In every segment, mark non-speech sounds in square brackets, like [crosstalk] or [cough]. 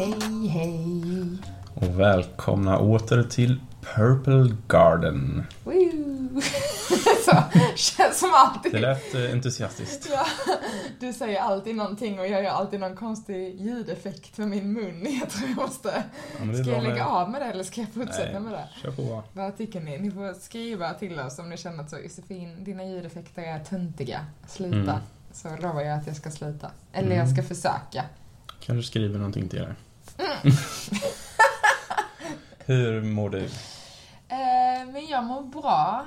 Hej, hej. och välkomna åter till Purple Garden. Woo. [laughs] Så, känns som alltid. Det lät eh, entusiastiskt. Ja, du säger alltid någonting och jag gör alltid någon konstig ljudeffekt med min mun. [laughs] Jag tror jag måste... Ja, Ska jag lägga med- av med det eller ska jag fortsätta Nej. med det? Kör på. Vad tycker ni? Ni får skriva till oss om ni känner att så, Josefin, dina ljudeffekter är töntiga. Sluta. Mm. Så lovar jag att jag ska sluta. Eller Mm. jag ska försöka. Kan du skriva någonting till dig? Mm. [laughs] Hur mår du? Eh, men jag mår bra.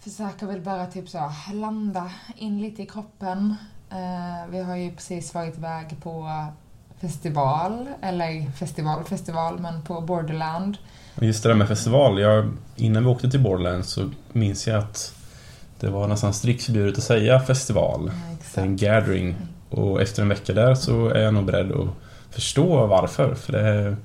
Försöker väl bara typ så landa in lite i kroppen. Eh, vi har ju precis varit iväg på festival, eller festival, festival, men på Borderland. Just det där med festival. Jag, innan vi åkte till Borderland så minns jag att det var nästan strikt förbjudet att säga festival. Ja, en gathering. Och efter en vecka där så är jag nog beredd att förstå varför. För det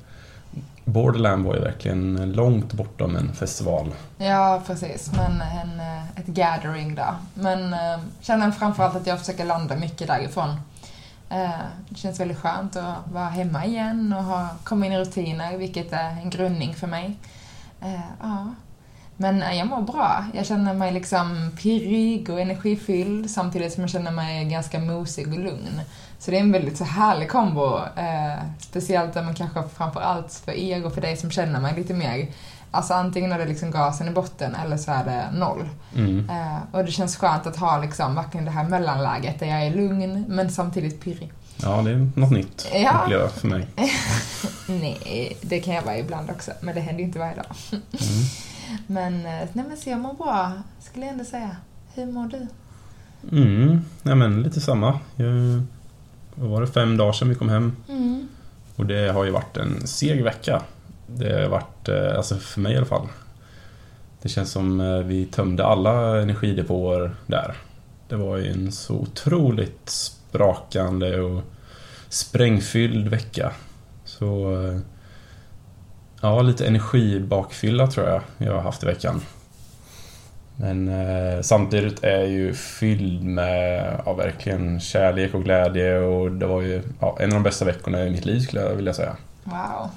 Borderland var ju verkligen långt bortom en festival. Ja, precis. Men en, eh, ett gathering där. Men eh, känner framförallt att jag försöker landa mycket därifrån. Eh, det känns väldigt skönt att vara hemma igen och ha, komma in i rutiner, vilket är en grundning för mig. Eh, ja. Men eh, jag mår bra. Jag känner mig liksom pirrig och energifylld samtidigt som jag känner mig ganska mosig och lugn. Så det är en väldigt så härlig kombo. Eh, speciellt man kanske framförallt för er och för dig som känner mig lite mer. Alltså antingen är det liksom gasen i botten eller så är det noll. Mm. Eh, och det känns skönt att ha liksom verkligen det här mellanläget där jag är lugn men samtidigt pirrig. Ja, det är något nytt Ja. att uppleva för mig. [laughs] Nej, det kan jag vara ibland också, men det händer ju inte varje dag. Mm. [laughs] Men, eh, nej men så jag mår bra, skulle jag ändå säga. Hur mår du? Mm, nej men lite samma. Jag, vad var det fem dagar sedan vi kom hem? Mm. Och det har ju varit en seg vecka. Det har varit, eh, alltså för mig i alla fall. Det känns som eh, vi tömde alla energidepåer där. Det var ju en så otroligt sprakande och sprängfylld vecka. Så eh, ja, lite energibakfylla tror jag jag har haft i veckan. Men eh, samtidigt är ju fylld med ja, verkligen kärlek och glädje och det var ju ja, en av de bästa veckorna i mitt liv skulle jag vilja säga. Wow.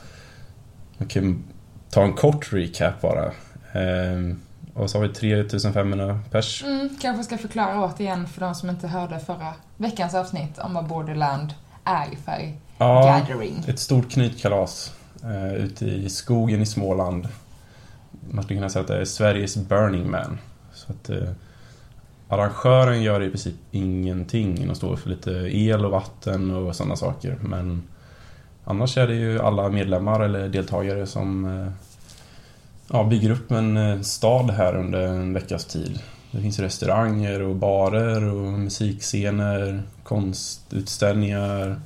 Jag kan ta en kort recap bara. Eh, vad sa vi? 3500 pers? Mm, kanske ska förklara återigen för de som inte hörde förra veckans avsnitt om vad Borderland är för Ja, gathering. ett stort knytkalas eh, ute i skogen i Småland. Man skulle kunna säga att det är Sveriges Burning Man. Så att eh, arrangören gör i princip ingenting. De står för lite el och vatten och sådana saker. Men annars är det ju alla medlemmar eller deltagare som eh, ja, bygger upp en eh, stad här under en veckas tid. Det finns restauranger och barer och musikscener, konstutställningar.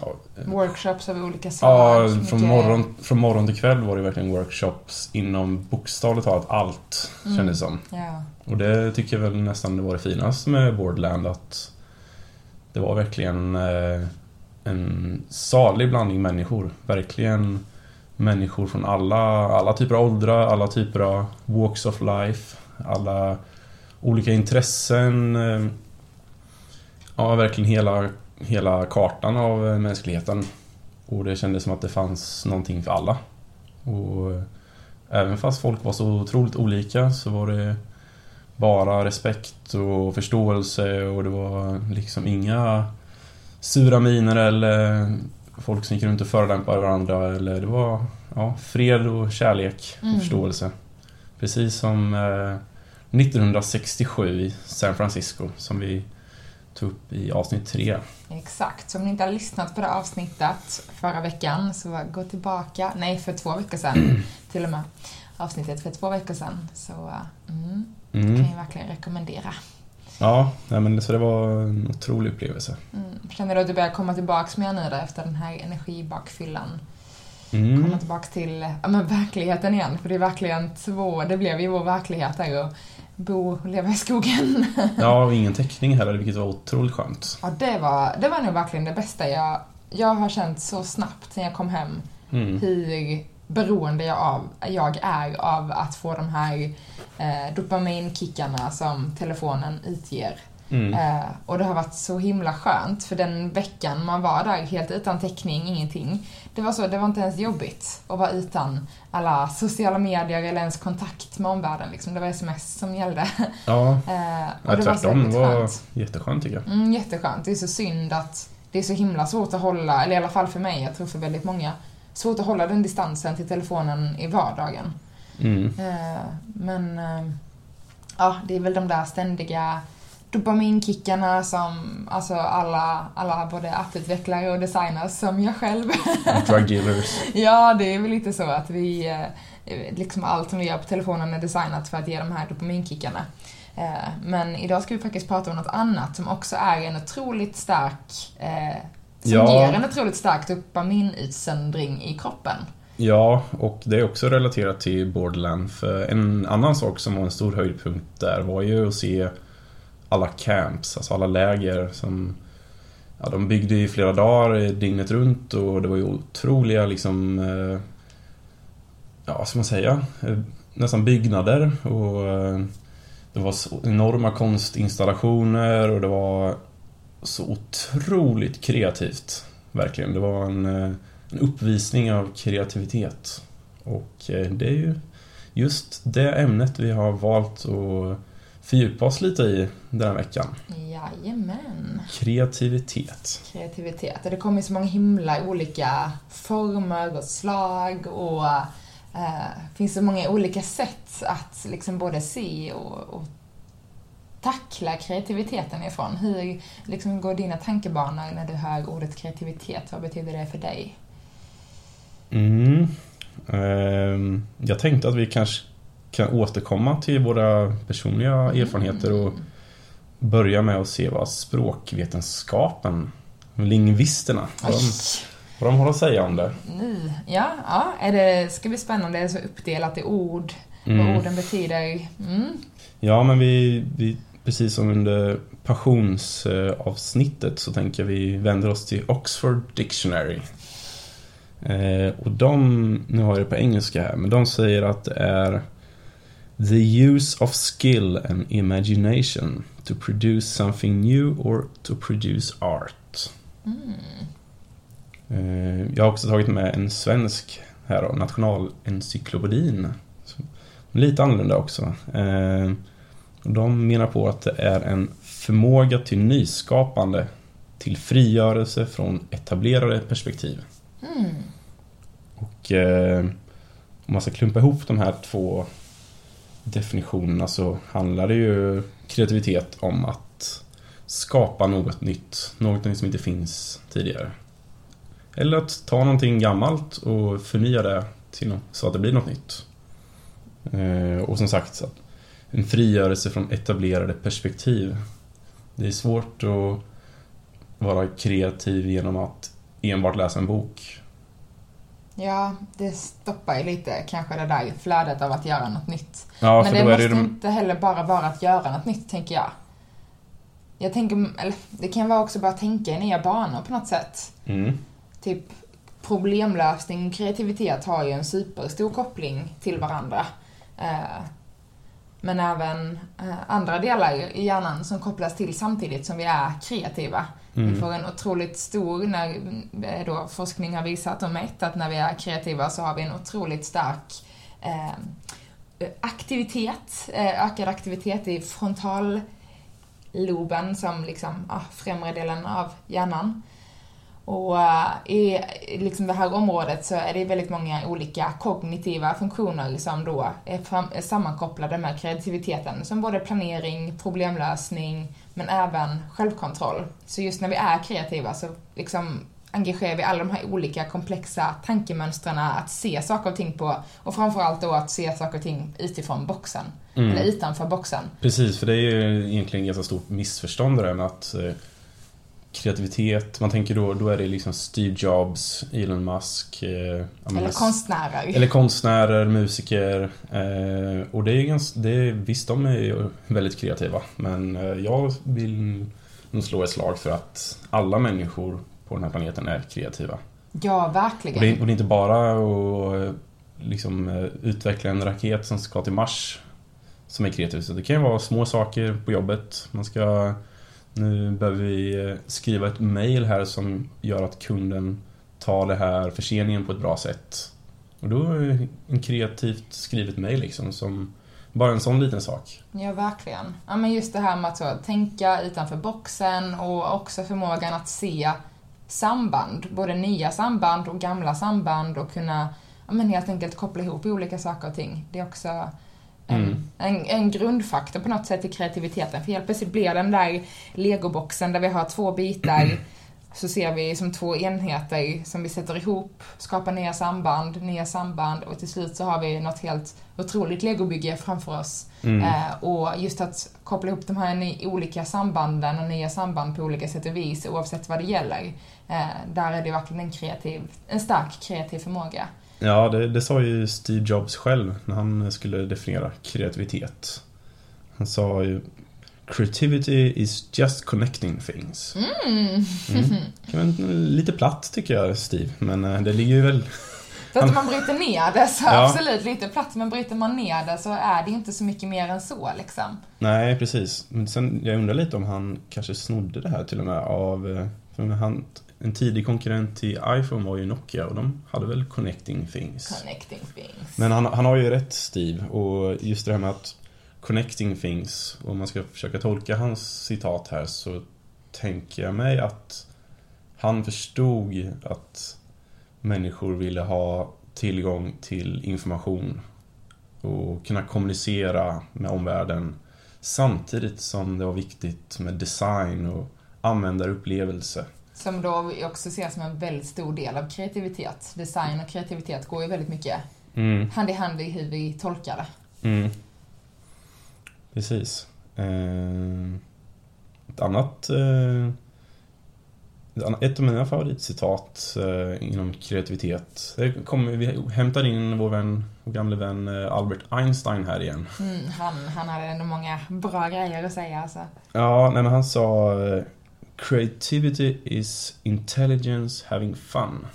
Ja, eh, Workshops av olika Ja, slag. från mycket- morgon, från morgon till kväll var det verkligen workshops inom bokstavligt talat allt, Mm. kändes som. Ja. Och det tycker jag väl nästan det var det finaste med Borderland, att det var verkligen eh, en salig blandning människor. Verkligen människor från alla, alla typer av åldrar, alla typer av walks of life, alla olika intressen. eh, Ja, verkligen hela, hela kartan av eh, mänskligheten. Och det kändes som att det fanns någonting för alla. Och eh, även fast folk var så otroligt olika så var det bara respekt och förståelse och det var liksom inga sura miner eller folk som gick runt och förolämpade varandra eller det var ja, fred och kärlek och Mm. förståelse. Precis som eh, 1967 i San Francisco som vi tog upp i avsnitt tre. Exakt, så om ni inte har lyssnat på det avsnittet förra veckan så gå tillbaka, nej för två veckor sedan [clears throat] till och med, avsnittet för två veckor sedan. Så mm, Mm. kan jag verkligen rekommendera. Ja, nej, men så det var en otrolig upplevelse. Mm. Känner du att du börjar komma tillbaks mer nu då efter den här energibakfyllan? Mm. Komma tillbaks till ja, men verkligheten igen, för det är verkligen två, det blev ju vår verklighet där att bo och leva i skogen. Ja, och ingen täckning heller, vilket var otroligt skönt. Ja, det var, det var nog verkligen det bästa jag, jag har känt så snabbt sen jag kom hem Mm. hur beroende jag, av, jag är av att få de här eh, dopaminkickarna som telefonen utger. Mm. Eh, och det har varit så himla skönt för den veckan man var där helt utan täckning, ingenting. Det var så, det var inte ens jobbigt att vara utan alla sociala medier eller ens kontakt med omvärlden. Liksom. Det var sms som gällde. Ja, [laughs] Eh, och ja det var tvärtom. var skönt. jätteskönt tycker jag. Mm, jätteskönt. Det är så synd att det är så himla svårt att hålla, eller i alla fall för mig, jag tror för väldigt många, svårt att hålla den distansen till telefonen i vardagen. Mm. Eh, men eh, ja, det är väl de där ständiga dopaminkickarna som alltså alla, alla både apputvecklare och designers som jag själv. Drug dealers. [laughs] ja, det är väl lite så att vi, eh, liksom allt som vi gör på telefonen är designat för att ge de här dopaminkickarna. Eh, Men idag ska vi faktiskt prata om något annat som också är en otroligt stark, eh, som Ja. ger en otroligt stark dopaminutsöndring i kroppen. Ja, och det är också relaterat till Borderland. För en annan sak som var en stor höjdpunkt där var ju att se alla camps, alltså alla läger som Ja, de byggde i flera dagar dygnet runt och det var ju otroliga liksom eh, Ja, vad ska man säga? Eh, nästan byggnader och eh, Det var så enorma konstinstallationer och det var så otroligt kreativt. Verkligen. Det var en, en uppvisning av kreativitet. Och det är ju just det ämnet vi har valt att fördjupa oss lite i den här veckan. Jajamän. Kreativitet. kreativitet. Det kommer så många himla olika former och slag och eh, finns så många olika sätt att liksom både se och, och tackla kreativiteten ifrån. Hur liksom går dina tankebanor när du hör ordet kreativitet? Vad betyder det för dig? Mm. Ehm, Jag tänkte att vi kanske kan återkomma till våra personliga erfarenheter och börja med att se vad språkvetenskapen, lingvisterna, vad de, vad de har att säga om det. nu. Ja, ja, är det, ska bli spännande. Det är så uppdelat i ord, Mm. vad orden betyder. Mm. Ja, men vi, vi precis som under passionsavsnittet så tänker vi vänder oss till Oxford Dictionary. Eh, och de, nu har jag det på engelska här, men de säger att det är The use of skill and imagination to produce something new or to produce art. Mm. Jag har också tagit med en svensk här då, Nationalencyklopedin. Lite annorlunda också. Eh, De menar på att det är en förmåga till nyskapande, till frigörelse från etablerade perspektiv. Mm. Och eh, om man ska klumpa ihop de här två definitionerna så alltså, handlar det ju kreativitet om att skapa något nytt, något som inte finns tidigare. Eller att ta någonting gammalt och förnya det till något, så att det blir något nytt. Eh, och som sagt, en frigörelse från etablerade perspektiv. Det är svårt att vara kreativ genom att enbart läsa en bok. Ja, det stoppar ju lite kanske det där flödet av att göra något nytt. Ja, Men det måste det de... inte heller bara vara att göra något nytt, tänker jag. Jag tänker, eller det kan vara också bara tänka i nya banor på något sätt. Mm. Typ problemlösning och kreativitet har ju en superstor koppling till varandra. Eh, Men även eh, andra delar i hjärnan som kopplas till samtidigt som vi är kreativa. Mm. Vi får en otroligt stor, när eh, då forskning har visat och mätt att när vi är kreativa så har vi en otroligt stark eh, aktivitet, eh, ökad aktivitet i frontalloben som liksom, ah, främre delen av hjärnan. Och eh, i liksom det här området så är det väldigt många olika kognitiva funktioner som då är, fram, är sammankopplade med kreativiteten. Som både planering, problemlösning, men även självkontroll. Så just när vi är kreativa så liksom engagerar vi alla de här olika komplexa tankemönstren att se saker och ting på och framförallt då att se saker och ting utifrån boxen. Mm. Eller utanför boxen. Precis, för det är ju egentligen ganska stort missförstånd där att eh, kreativitet, man tänker då, då är det liksom Steve Jobs, Elon Musk, eh, Eller konstnärer. eller konstnärer, musiker. Eh, och det är ganska, det är, visst de är väldigt kreativa, men eh, jag vill nog slå ett slag för att alla människor på den här planeten är kreativa. Ja, Och verkligen. det, och det är inte bara att eh, liksom, eh, utveckla en raket som ska till Mars som är kreativt. Så det kan ju vara små saker på jobbet. Man ska nu behöver vi eh, skriva ett mail här som gör att kunden tar det här förseningen på ett bra sätt. Och då är en kreativt skrivet mail liksom som bara en sån liten sak. Ja, verkligen. Ja, men just det här med att så, tänka utanför boxen och också förmågan att se samband, både nya samband och gamla samband och kunna ja, men helt enkelt koppla ihop olika saker och ting. Det är också Mm. en, en grundfaktor på något sätt i kreativiteten. För helt plötsligt blir den där legoboxen där vi har två bitar [clears throat] så ser vi som två enheter som vi sätter ihop, skapar nya samband, nya samband och till slut så har vi något helt otroligt legobygge framför oss. Mm. Eh, och just att koppla ihop de här olika sambanden och nya samband på olika sätt och vis oavsett vad det gäller. Eh, där är det verkligen en, kreativ, en stark kreativ förmåga. Ja, det, det sa ju Steve Jobs själv när han skulle definiera kreativitet. Han sa ju Creativity is just connecting things. Mm. Mm. Lite platt tycker jag, Steve, men eh, det ligger ju väl... Så att man bryter ner det så Ja. absolut lite platt, men bryter man ner det så är det inte så mycket mer än så liksom. Nej, precis. Men sen, jag undrar lite om han kanske snodde det här till och med av... eh, För han, en tidig konkurrent till iPhone var ju Nokia och de hade väl connecting things. Connecting things. Men han, han har ju rätt Steve och just det här med att connecting things, om man ska försöka tolka hans citat här så tänker jag mig att han förstod att människor ville ha tillgång till information och kunna kommunicera med omvärlden samtidigt som det var viktigt med design och användarupplevelse. Som då också ses som en väldigt stor del av kreativitet. Design och kreativitet går ju väldigt mycket Mm. hand i hand i hur vi tolkar det. Mm. Precis. Eh, ett annat... Eh, ett av mina favoritcitat eh, inom kreativitet. Kommer, vi hämtar in vår vän, vår gamle vän Albert Einstein här igen. Mm, han, han hade ändå många bra grejer att säga alltså. Ja, nej, men han sa Creativity is intelligence having fun.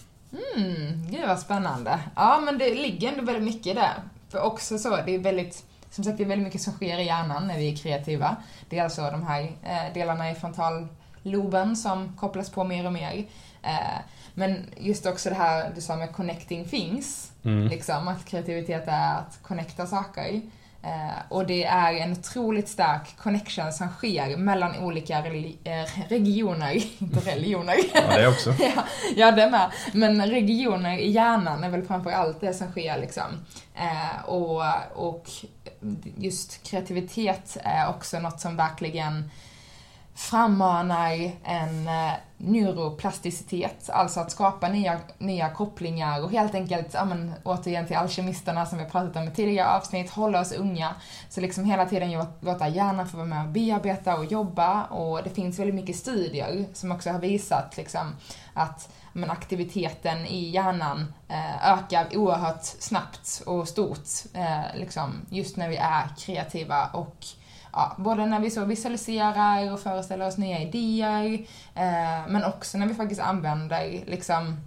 Mm, gud vad spännande. Ja, men det ligger ändå väldigt mycket där. För också så, det är väldigt, som sagt, det är väldigt mycket som sker i hjärnan när vi är kreativa. Det är alltså de här eh, delarna i frontalloben som kopplas på mer och mer. Eh, men just också det här du sa med connecting things, Mm. liksom, att kreativitet är att connecta saker. Eh, och det är en otroligt stark connection som sker mellan olika eh, regioner, [laughs] inte religioner. Ja, det också. [laughs] Ja, ja, det med. Men regioner i hjärnan är väl framför allt det som sker liksom. Eh, och, och just kreativitet är också något som verkligen frammanar en eh, neuroplasticitet, alltså att skapa nya, nya kopplingar och helt enkelt, ja men återigen till alkemisterna som vi har pratat om i tidigare avsnitt, hålla oss unga. Så liksom hela tiden låta- låta hjärnan få vara med och bearbeta och jobba och det finns väldigt mycket studier som också har visat liksom att men aktiviteten i hjärnan eh, ökar oerhört snabbt och stort eh, liksom, just när vi är kreativa och ja, både när vi så visualiserar och föreställer oss nya idéer, eh, men också när vi faktiskt använder, liksom,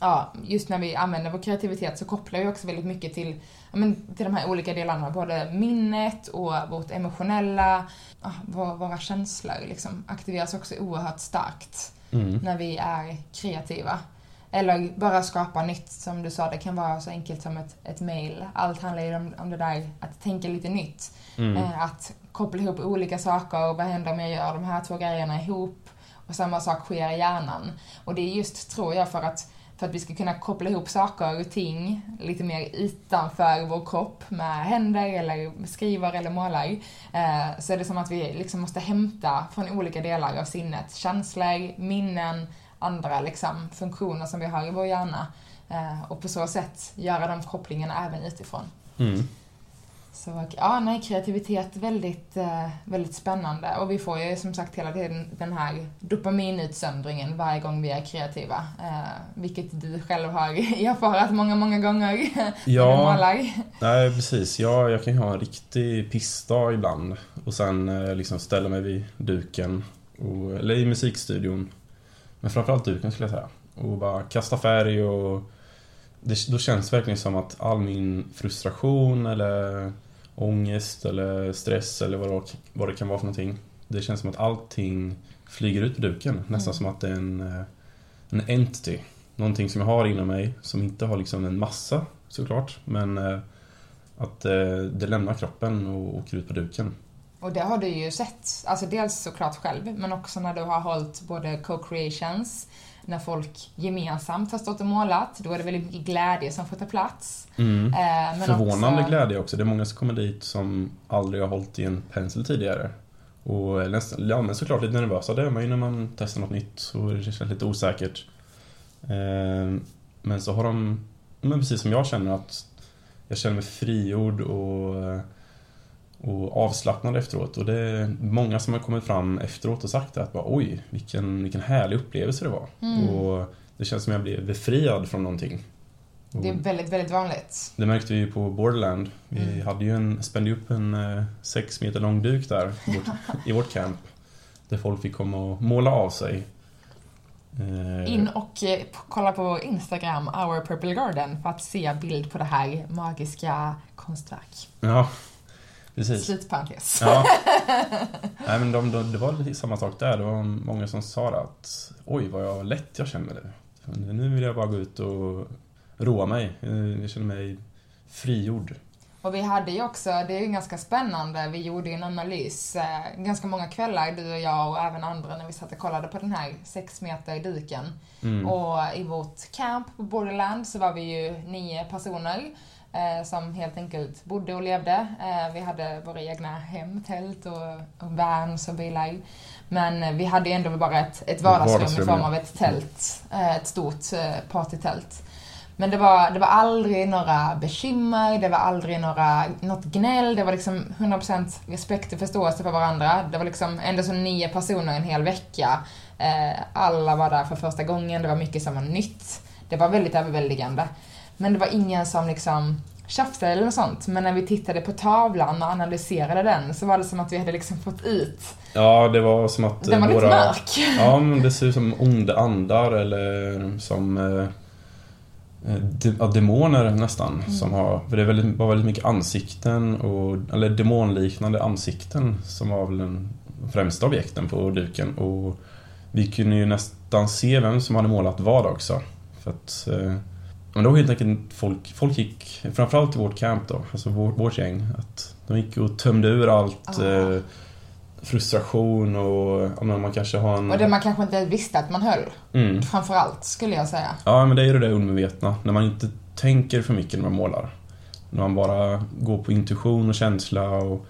ja, just när vi använder vår kreativitet så kopplar vi också väldigt mycket till, ja, men, till de här olika delarna, både minnet och vårt emotionella, ja, våra, våra känslor liksom, aktiveras också oerhört starkt Mm. när vi är kreativa. Eller bara skapa nytt, som du sa, det kan vara så enkelt som ett, ett mail. Allt handlar ju om, om det där att tänka lite nytt. Mm. Eh, att koppla ihop olika saker och vad händer om jag gör de här två grejerna ihop? Och samma sak sker i hjärnan. Och det är just, tror jag, för att, för att vi ska kunna koppla ihop saker och ting lite mer utanför vår kropp med händer eller skriver eller målar. Eh, så är det som att vi liksom måste hämta från olika delar av sinnet. Känslor, minnen, andra liksom, funktioner som vi har i vår hjärna. Eh, och på så sätt göra de kopplingarna även utifrån. Mm. Så ja, nej, kreativitet väldigt, eh, väldigt spännande. Och vi får ju som sagt hela tiden den här dopaminutsöndringen varje gång vi är kreativa. Eh, vilket du själv har [laughs] erfarat många, många gånger [laughs] när du Ja, målar. nej precis. Ja, jag kan ju ha en riktig pissdag ibland och sen eh, liksom ställa mig vid duken, och, eller i musikstudion. Men framförallt duken skulle jag säga. Och bara kasta färg och det, då känns det verkligen som att all min frustration eller ångest eller stress eller vad det, vad det kan vara för någonting det känns som att allting flyger ut på duken. Nästan Mm. som att det är en, eh, en entity. Någonting som jag har inom mig som inte har liksom en massa såklart. Men eh, att eh, det lämnar kroppen och åker ut på duken. Och det har du ju sett, alltså dels såklart själv, men också när du har hållit både co-creations, när folk gemensamt har stått och målat, då är det väldigt mycket glädje som får ta plats. Mm. Eh, men Förvånande också, glädje också. Det är många som kommer dit som aldrig har hållit i en pensel tidigare. Och nästan, ja men såklart lite nervösa, det är man ju när man testar något nytt och det känns lite osäkert. Eh, Men så har de, men precis som jag känner att jag känner mig frigjord och, eh, och avslappnad efteråt. Och det är många som har kommit fram efteråt och sagt att bara, oj, vilken, vilken härlig upplevelse det var. Mm. Och det känns som jag blev befriad från någonting. Och- Det är väldigt, väldigt vanligt. det märkte vi på Borderland. Vi Mm. hade ju en, spände upp en eh, sex meter lång duk där [laughs] i vårt, i vårt camp. Där folk fick komma och måla av sig. Eh, In och eh, kolla på Instagram, Our Purple Garden, för att se bild på det här magiska konstverk. Ja, precis. Slutparentes. Ja. [laughs] Nej, men de, de, det var lite samma sak där. Det var många som sa att oj vad jag lätt jag känner det. Nu vill jag bara gå ut och roa mig. Eh, Jag känner mig frigjord. Och vi hade ju också, det är ju ganska spännande, vi gjorde ju en analys eh, ganska många kvällar, du och jag och även andra, när vi satt och kollade på den här sex meter duken. Mm. Och i vårt camp på Borderland så var vi ju nio personer som helt enkelt bodde och levde. Eh, vi hade våra egna hem, tält och, och vans och bilar. Men eh, vi hade ändå bara ett, ett vardagsrum, Vardagsrum, i form av ett tält. Eh, ett stort eh, partytält. Men det var, det var aldrig några bekymmer, det var aldrig några, något gnäll, det var liksom 100% respekt och förståelse för varandra. Det var liksom ändå så nio personer en hel vecka. Eh, alla var där för första gången, det var mycket som var nytt. Det var väldigt överväldigande. Men det var ingen som liksom tjafsade eller något sånt. Men när vi tittade på tavlan och analyserade den så var det som att vi hade liksom fått ut. Ja, det var som att Den var lite våra... mörk. Ja, men det ser ut som onda andar eller som eh, eh, ja, demoner nästan. Mm. Som har, för det väldigt, var väldigt mycket ansikten, och, eller demonliknande ansikten som var väl den främsta objekten på duken. Och vi kunde ju nästan se vem som hade målat vad också. För att, eh, men det var helt enkelt folk, folk gick, framförallt i vårt camp då, alltså vårt, vårt gäng, att de gick och tömde ur allt Ah. eh, frustration och ja, man kanske har en... Och det man kanske inte visste att man höll. Mm. Framförallt skulle jag säga. Ja, men det är ju det där undermedvetna. När man inte tänker för mycket när man målar. När man bara går på intuition och känsla och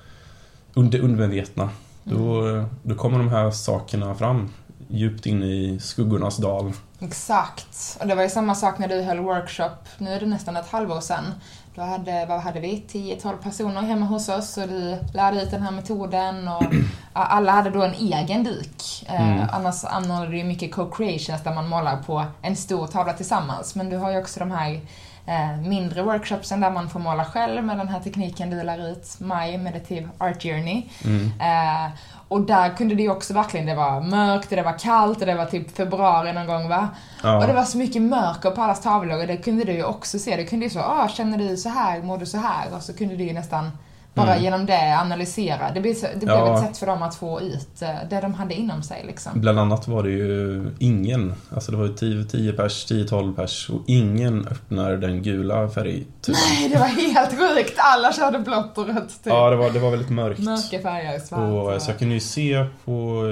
under undermedvetna. Då, då kommer de här sakerna fram djupt in i skuggornas dal. Exakt. Och det var ju samma sak när du höll workshop, nu är det nästan ett halvår sedan. Då hade, vad hade vi, 10-12 personer hemma hos oss och du lärde ut den här metoden och [clears throat] alla hade då en egen duk. Eh, Mm. annars anordnade du ju mycket co-creations där man målar på en stor tavla tillsammans. Men du har ju också de här eh, mindre workshopsen där man får måla själv med den här tekniken du lär ut, My Meditative Art Journey. Mm. Eh, och där kunde det ju också verkligen, det var mörkt och det var kallt och det var typ februari någon gång va? Ja. Och det var så mycket mörker på allas tavlor och det kunde du ju också se. Du kunde ju så, ah, känner du så här, mår du så här? Och så kunde du ju nästan bara Mm. genom det analysera. Det blev, så, det blev Ja. ett sätt för dem att få ut eh, det de hade inom sig liksom. Bland annat var det ju ingen, alltså det var ju 10, 10 pers, 10-12 pers och ingen öppnar den gula färgtuben. Nej, det var helt sjukt! Alla körde blått och rött typ. Ja, det var, det var väldigt mörkt. Mörka färger, svart. Och, så jag kunde ju se på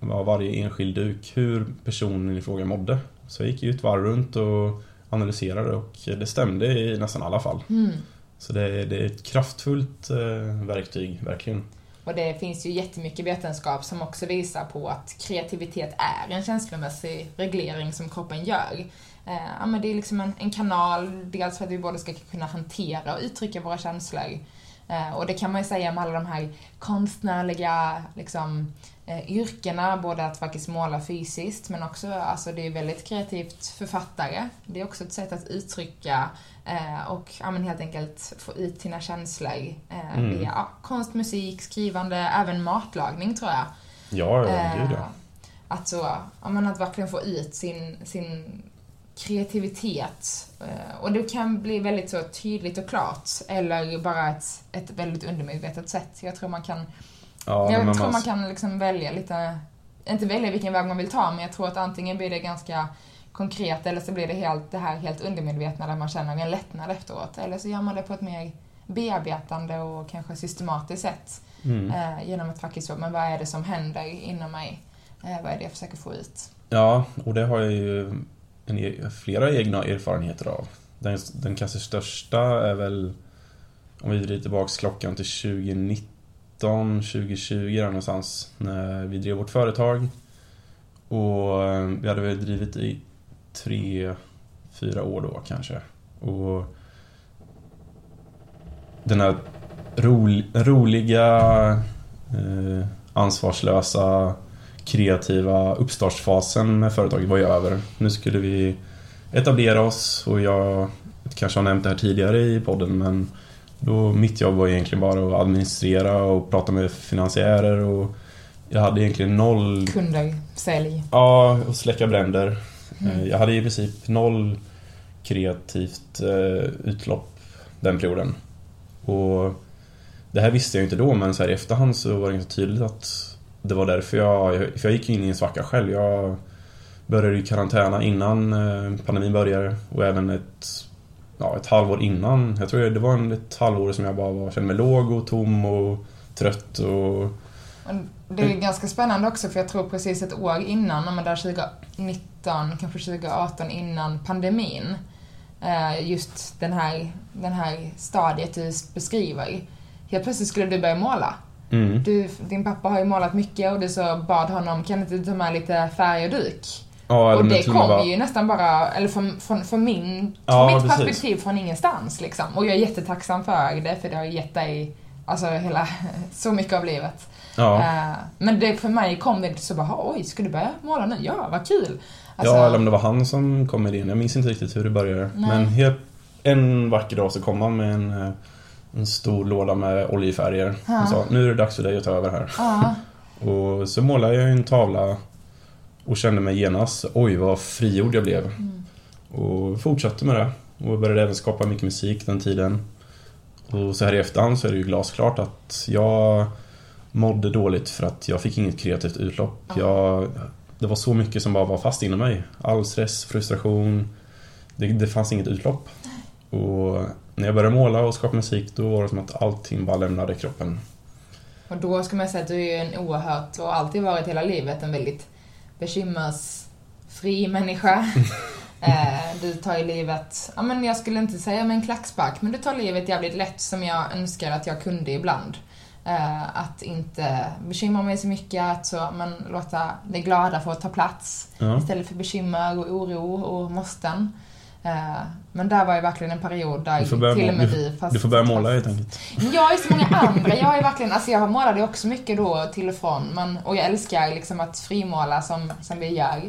ja, varje enskild duk hur personen i fråga mådde. Så jag gick ju ett varv runt och analyserade och det stämde i nästan alla fall. Mm. Så det, är- det är ett kraftfullt eh, verktyg, verkligen. Och det finns ju jättemycket vetenskap som också visar på att kreativitet är en känslomässig reglering som kroppen gör. Eh, ja, men det är liksom en, en kanal, dels för att vi både ska kunna hantera och uttrycka våra känslor. Eh, och det kan man ju säga med alla de här konstnärliga liksom, eh, yrkena, både att faktiskt måla fysiskt men också, alltså det är väldigt kreativt författare. Det är också ett sätt att uttrycka eh, och ja, helt enkelt få ut sina känslor Mm. via ja, konst, musik, skrivande, även matlagning tror jag. Ja, ja, gud ja. Att så, ja, men att verkligen få ut sin, sin kreativitet. Eh, och det kan bli väldigt så tydligt och klart, eller bara ett, ett väldigt undermedvetet sätt. Jag tror man kan Ja, jag men tror man- man kan liksom välja lite, inte välja vilken väg man vill ta, men jag tror att antingen blir det ganska konkret eller så blir det helt, det här helt undermedvetna där man känner en lättnad efteråt. Eller så gör man det på ett mer bearbetande och kanske systematiskt sätt. Mm. Eh, genom att faktiskt så, men vad är det som händer inom mig? Eh, vad är det jag försöker få ut? Ja, och det har jag ju en, e- flera egna erfarenheter av. Den, den kanske största är väl, om vi vrider tillbaks klockan till 2019, 2020 där någonstans, när vi drev vårt företag. Och eh, vi hade väl drivit i tre, fyra år då kanske. Och den här ro, roliga, eh, ansvarslösa kreativa uppstartsfasen med företaget var ju över. Nu skulle vi etablera oss och jag kanske har nämnt det här tidigare i podden men då mitt jobb var egentligen bara att administrera och prata med finansiärer och jag hade egentligen noll... Kunder, sälj. Ja, och släcka bränder. Mm. Eh, Jag hade i princip noll kreativt eh, utlopp den perioden. Och det här visste jag inte då men så här i efterhand så var det ganska tydligt att det var därför jag, för jag gick in i en svacka själv. Jag började i karantäna innan eh, pandemin började och även ett, ja, ett halvår innan. Jag tror det var en- ett halvår som jag bara var, kände mig låg och tom och trött och det är ganska spännande också för jag tror precis ett år innan, men där 2019, kanske 2018 innan pandemin, eh, just den här, den här stadiet du beskriver. Helt plötsligt skulle du börja måla mm. Du, din pappa har ju målat mycket och du så bad honom, kan inte du ta med lite färg och duk? Ja, Och det kom var- ju nästan bara, eller från, från, från min, Ja, mitt precis. perspektiv från ingenstans liksom. Och jag är jättetacksam för det, för det har gett dig, alltså hela, [laughs] så mycket av livet. Ja. Eh, men det, för mig kom det så bara, oj, ska du börja måla nu? Ja, vad kul! Alltså, Ja, eller om det var han som kom med idén. Jag minns inte riktigt hur det började. Nej. Men helt, en vacker dag så kom han med en, eh, en stor låda med oljefärger. Ja. Och sa nu är det dags för dig att ta över här. Ja, [laughs] Och så målade jag en tavla och kände mig genast, oj vad frigjord jag blev. Mm. Och fortsatte med det. Och började även skapa mycket musik den tiden. Och så här i efterhand så är det ju glasklart att jag mådde dåligt för att jag fick inget kreativt utlopp. Ja. Jag, det var så mycket som bara var fast inom mig. All stress, frustration. Det, det fanns inget utlopp. Och när jag började måla och skapa musik då var det som att allting bara lämnade kroppen. och då ska man säga att du är en oerhört, och alltid varit hela livet, en väldigt bekymmersfri människa. [laughs] Eh, du tar ju livet, ja men jag skulle inte säga med en klackspark, men du tar livet jävligt lätt som jag önskar att jag kunde ibland. Eh, att inte bekymra mig så mycket, att så, men låta det glada få ta plats. Ja. Istället för bekymmer och oro och måsten. Eh, men där var ju verkligen en period där börja till och med vi fast Du får börja måla helt enkelt. jag är så många [laughs] andra. Jag är verkligen, alltså jag målade också mycket då till och från. Men, och jag älskar liksom att frimåla som, som vi gör.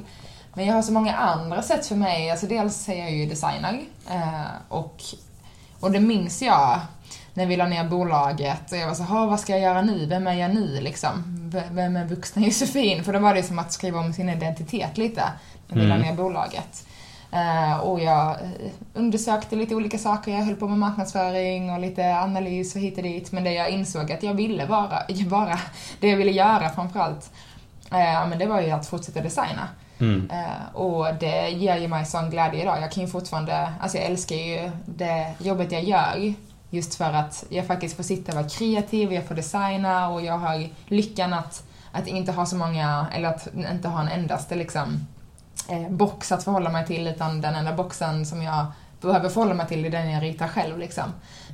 Men jag har så många andra sätt för mig. Alltså dels är jag ju designer. Eh, och, och det minns jag när vi la ner bolaget och jag var så "Ha, vad ska jag göra nu? Vem är jag nu liksom? Vem är vuxna Josefin? För då var det som att skriva om sin identitet lite när vi la Mm. ner bolaget. Eh, och jag eh, undersökte lite olika saker. Jag höll på med marknadsföring och lite analys och hit och dit. Men det jag insåg att jag ville vara, [laughs] vara det jag ville göra framförallt, eh, men det var ju att fortsätta designa. Mm. Eh, och det ger ju mig sån glädje idag. Jag kan ju fortfarande, alltså jag älskar ju det jobbet jag gör. Just för att jag faktiskt får sitta och vara kreativ, jag får designa och jag har lyckan att, att inte ha så många, eller att inte ha en endaste liksom box att förhålla mig till utan den enda boxen som jag behöver förhålla mig till är den jag ritar själv liksom.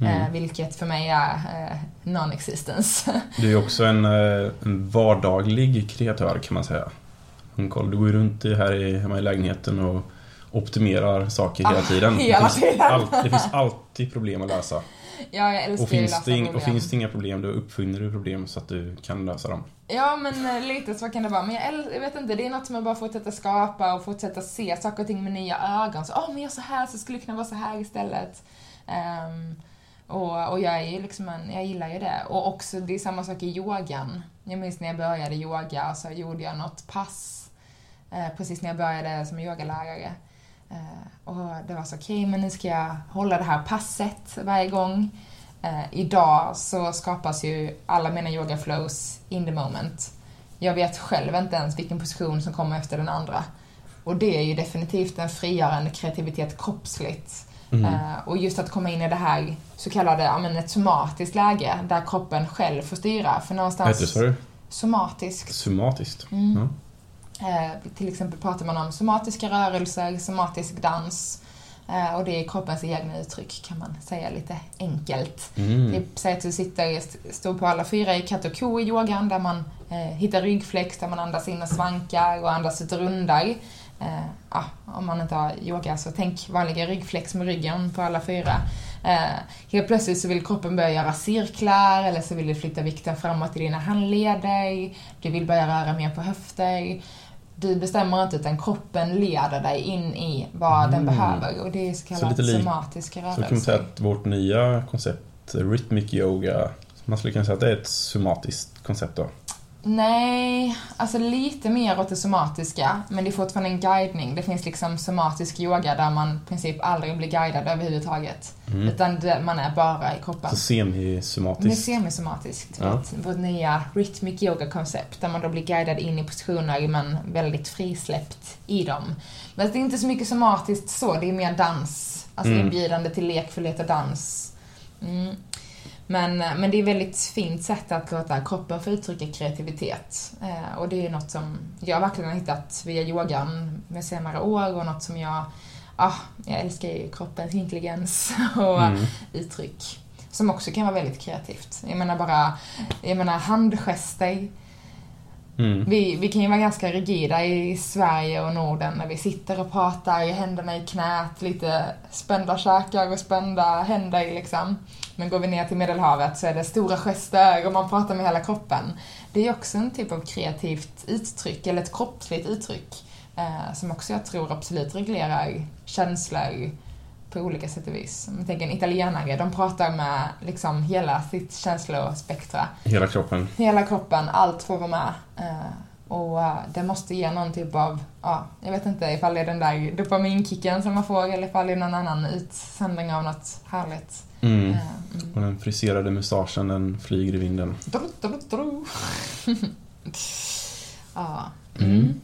Mm. Eh, vilket för mig är eh, non-existence. [laughs] Du är också en, eh, en vardaglig kreatör kan man säga. Du går ju runt här i, hemma i lägenheten och optimerar saker hela Ah, tiden. hela det, finns tiden. all, det finns alltid problem att lösa. Ja, jag älskar Och finns, lösa det ing, och problem. finns det inga problem, då uppfinner du problem så att du kan lösa dem. Ja, men eh, lite så kan det vara. Men jag, jag vet inte, det är något som jag bara fortsätter skapa och fortsätta se saker och ting med nya ögon. Så, åh, men gör så här så skulle det kunna vara så här istället. Ehm, och, och jag är ju liksom en, jag gillar ju det. Och också, det är samma sak i yogan. Jag minns när jag började yoga så gjorde jag något pass eh, precis när jag började som yogalärare. Eh, och det var så, okej, men nu ska jag hålla det här passet varje gång. Eh, idag så skapas ju alla mina yogaflows in the moment. Jag vet själv inte ens vilken position som kommer efter den andra. Och det är ju definitivt en frigörande kreativitet kroppsligt. Mm. Eh, och just att komma in i det här så kallade, ja men ett somatiskt läge där kroppen själv får styra. För någonstans... sa du? Somatiskt. Somatiskt? Mm. Ja. Eh, till exempel pratar man om somatiska rörelser, somatisk dans. Eh, och det är kroppens egna uttryck kan man säga lite enkelt. Mm. Det säger att du sitter, st- står på alla fyra i katt och ko i yogan där man eh, hittar ryggflex, där man andas in och svankar och andas ut och rundar. Ja, om man inte har yoga så tänk vanliga ryggflex med ryggen på alla fyra. Eh, helt plötsligt så vill kroppen börja göra cirklar eller så vill du flytta vikten framåt i dina handleder. Du vill börja röra mer på höfter. Du bestämmer inte utan kroppen leder dig in i vad den Mm. behöver och det är så Så kallat lite lik- somatiska Så kan man säga att vårt nya koncept, rhythmic yoga, man skulle kunna säga att det är ett somatiskt koncept då? Nej, alltså lite mer åt det somatiska, men det är fortfarande en guidning. Det finns liksom somatisk yoga där man i princip aldrig blir guidad överhuvudtaget. Mm. Utan det, man är bara i kroppen. Så Det är semisomatiskt? semisomatiskt, Ja. vet, vårt nya rhythmic yoga-koncept där man då blir guidad in i positioner men väldigt frisläppt i dem. Men det är inte så mycket somatiskt så, det är mer dans. Alltså Mm. inbjudande till lekfullhet och dans. Mm. Men, men det är ett väldigt fint sätt att låta kroppen få uttrycka kreativitet. Eh, och det är något som jag verkligen har hittat via yogan med senare år och något som jag, ah, jag älskar ju kroppens intelligens [laughs] och Mm. uttryck. Som också kan vara väldigt kreativt. Jag menar bara, jag menar handgester. Mm. Vi, vi kan ju vara ganska rigida i Sverige och Norden när vi sitter och pratar, händerna i knät, lite spända käkar och spända händer liksom. Men går vi ner till Medelhavet så är det stora gester och man pratar med hela kroppen. Det är också en typ av kreativt uttryck, eller ett kroppsligt uttryck. Eh, som också jag tror absolut reglerar känslor på olika sätt och vis. Jag tänker en italienare, de pratar med liksom hela sitt känslospektra. Hela kroppen? Hela kroppen, allt får vara med. Eh, och eh, det måste ge någon typ av, ja, jag vet inte ifall det är den där dopaminkicken som man får eller ifall det är någon annan utsändning av något härligt. Mm. Eh, mm. Och den friserade mustaschen den flyger i vinden. Dru, dru, dru. [laughs] ja. Mm. Mm.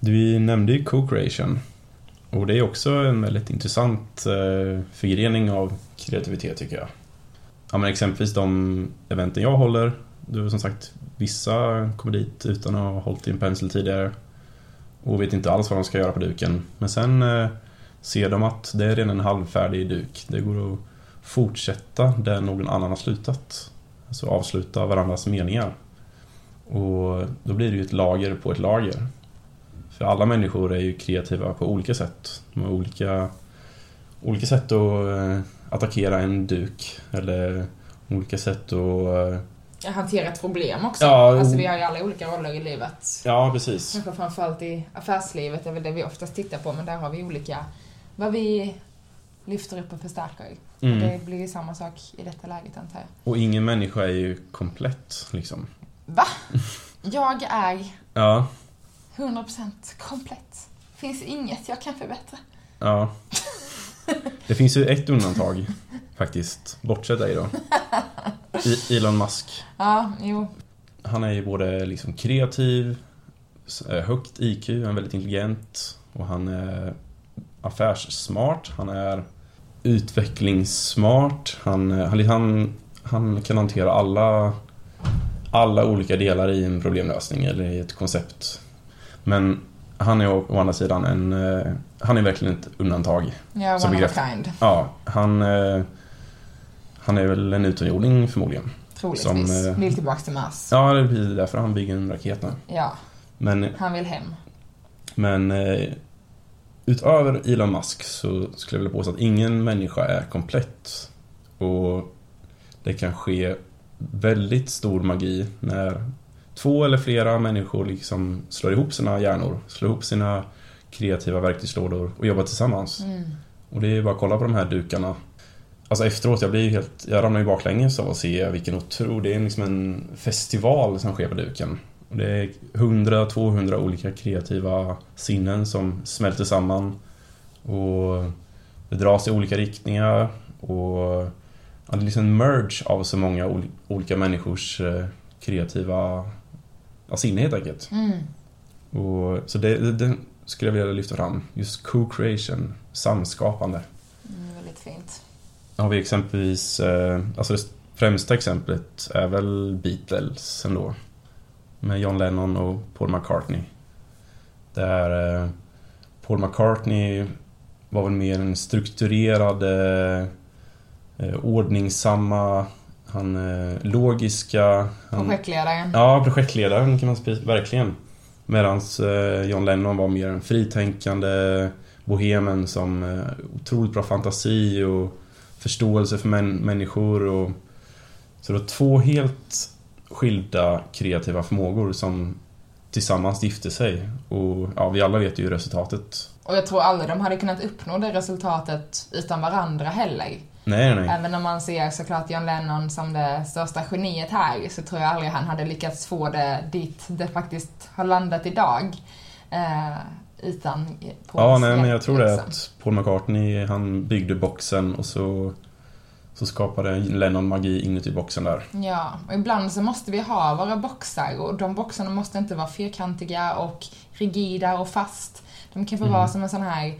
Du nämnde ju co-creation. Och det är också en väldigt intressant eh, förgrening av kreativitet tycker jag. Ja, men exempelvis de eventen jag håller. Du som sagt, vissa kommer dit utan att ha hållit i en pensel tidigare. Och vet inte alls vad de ska göra på duken. Men sen eh, ser de att det är redan en halvfärdig duk. Det går att fortsätta där någon annan har slutat. Alltså avsluta varandras meningar. Och då blir det ju ett lager på ett lager. Alla människor är ju kreativa på olika sätt. De har olika, olika sätt att eh, attackera en duk. Eller olika sätt att... eh, Jag hanterar ett problem också. Ja, alltså vi har ju alla olika roller i livet. Ja, precis. Kanske framförallt i affärslivet är väl det vi oftast tittar på, men där har vi olika, vad vi lyfter upp och förstärker. Mm. det blir ju samma sak i detta läget antar jag. Och ingen människa är ju komplett liksom. Va? [laughs] Jag är Ja, 100% komplett. Finns inget jag kan förbättra. ja. [laughs] Det finns ju ett undantag faktiskt. Bortsett dig då. [laughs] I- Elon Musk. Ja, jo. Han är ju både liksom kreativ, eh, högt IQ, han är väldigt intelligent och han är affärssmart, han är utvecklingssmart, han, eh, han, han, han kan hantera alla, alla olika delar i en problemlösning eller i ett koncept. Men han är å, å andra sidan en, eh, han är verkligen ett undantag. Jag Som one of begrepp. a kind. Ja, han, eh, han är väl en utomjording förmodligen. Troligtvis. Som, eh, Vill tillbaks till Mars. Ja, det är precis därför han bygger en raket nu. Ja, Men, han vill hem. men utöver Elon Musk så skulle jag vilja påstå att ingen människa är komplett. Och det kan ske väldigt stor magi när två eller flera människor liksom slår ihop sina hjärnor, slår ihop sina kreativa verktygslådor och jobbar tillsammans. Mm. Och det är bara att kolla på de här dukarna. Alltså efteråt, jag blir helt, jag ramlar ju baklänges av att se vilken otro, det är liksom en festival som sker på duken. Och det är 100-200 olika kreativa sinnen som smälter samman. Och det dras i olika riktningar och ja, det är liksom en merge av så många ol, olika människors eh, kreativa ja, sinne helt enkelt. Mm. Och, så det, det, det skulle jag vilja lyfta fram. Just co-creation, samskapande. Mm, väldigt fint. Har vi exempelvis, eh, alltså det främsta exemplet är väl Beatles ändå. Med John Lennon och Paul McCartney. Där eh, Paul McCartney var väl mer en strukturerad, eh, ordningsamma, han eh, logiska... Han, Projektledaren. Ja, projektledaren kan man säga, verkligen. Medan eh, John Lennon var mer en fritänkande bohemen som eh, otroligt bra fantasi och förståelse för män, människor. Och, så det var två helt skilda kreativa förmågor som tillsammans gifte sig. Och ja, vi alla vet ju resultatet. Och jag tror aldrig de hade kunnat uppnå det resultatet utan varandra heller. Nej, nej. Även om man ser såklart John Lennon som det största geniet här så tror jag aldrig han hade lyckats få det dit det faktiskt har landat idag. Eh, utan på Ja, nej, men jag tror det liksom. att Paul McCartney, han byggde boxen och så, så skapade Lennon magi inuti boxen där. Ja, och ibland så måste vi ha våra boxar och de boxarna måste inte vara fyrkantiga och rigida och fast. De kan få Mm. vara som en sån här,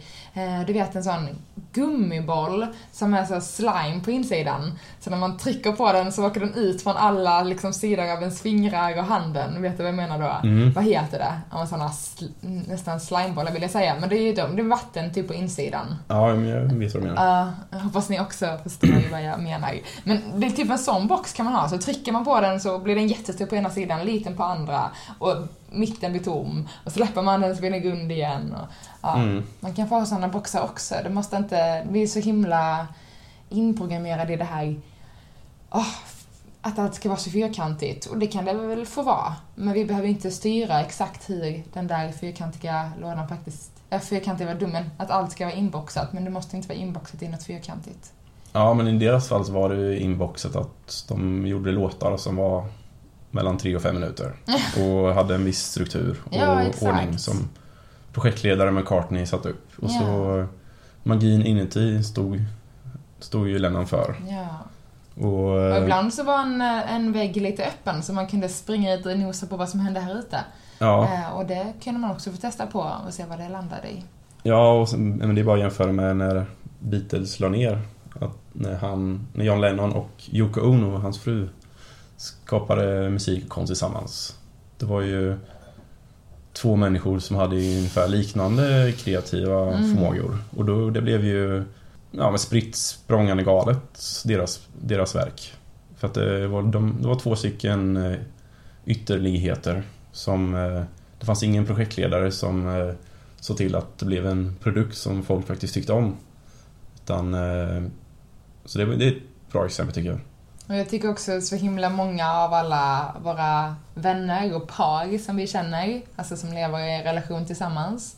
du vet en sån gummiboll som är så slime på insidan. Så när man trycker på den så åker den ut från alla liksom, sidor av ens fingrar och handen. Vet du vad jag menar då? Mm. Vad heter det? Ja, såna sl- nästan slimebollar vill jag säga. Men det är ju de, det är vatten typ på insidan. Ja, men jag vet vad du menar. Jag hoppas ni också förstår vad jag menar. Men det är typ en sån box kan man ha, så trycker man på den så blir den jättestor på ena sidan, liten på andra och mitten blir tom. Och släpper man den så blir den rund igen. Och, ja. Mm. Man kan få såna boxar också. Det måste inte, vi är så himla inprogrammerade i det här åh, att allt ska vara så fyrkantigt. Och det kan det väl få vara. Men vi behöver inte styra exakt hur den där fyrkantiga lådan faktiskt Ja, fyrkantig var dum, men att allt ska vara inboxat. Men det måste inte vara inboxat i något fyrkantigt. Ja, men i deras fall så var det ju inboxet att de gjorde låtar som var mellan tre och fem minuter. [laughs] Och hade en viss struktur och Ja, ordning som projektledare McCartney satte upp. Och Ja. så magin inuti stod, stod ju Lennon för. Ja. Och, Och eh, ibland så var en, en vägg lite öppen så man kunde springa ut och nosa på vad som hände här ute. ja, Eh, och det kunde man också få testa på och se vad det landade i. ja och sen, men det är bara att jämföra med när Beatles la ner. Att när, han, när John Lennon och Yoko Ono, hans fru, skapade musik och konst tillsammans. Det var ju två människor som hade ungefär liknande kreativa Mm. förmågor. Och då, det blev ju ja, men spritt språngande galet, deras, deras verk. För att det var, de, det var två stycken eh, ytterligheter som... eh, Det fanns ingen projektledare som eh, såg till att det blev en produkt som folk faktiskt tyckte om. Utan... eh, Så det, det är ett bra exempel tycker jag. Och jag tycker också så himla många av alla våra vänner och par som vi känner, alltså som lever i en relation tillsammans.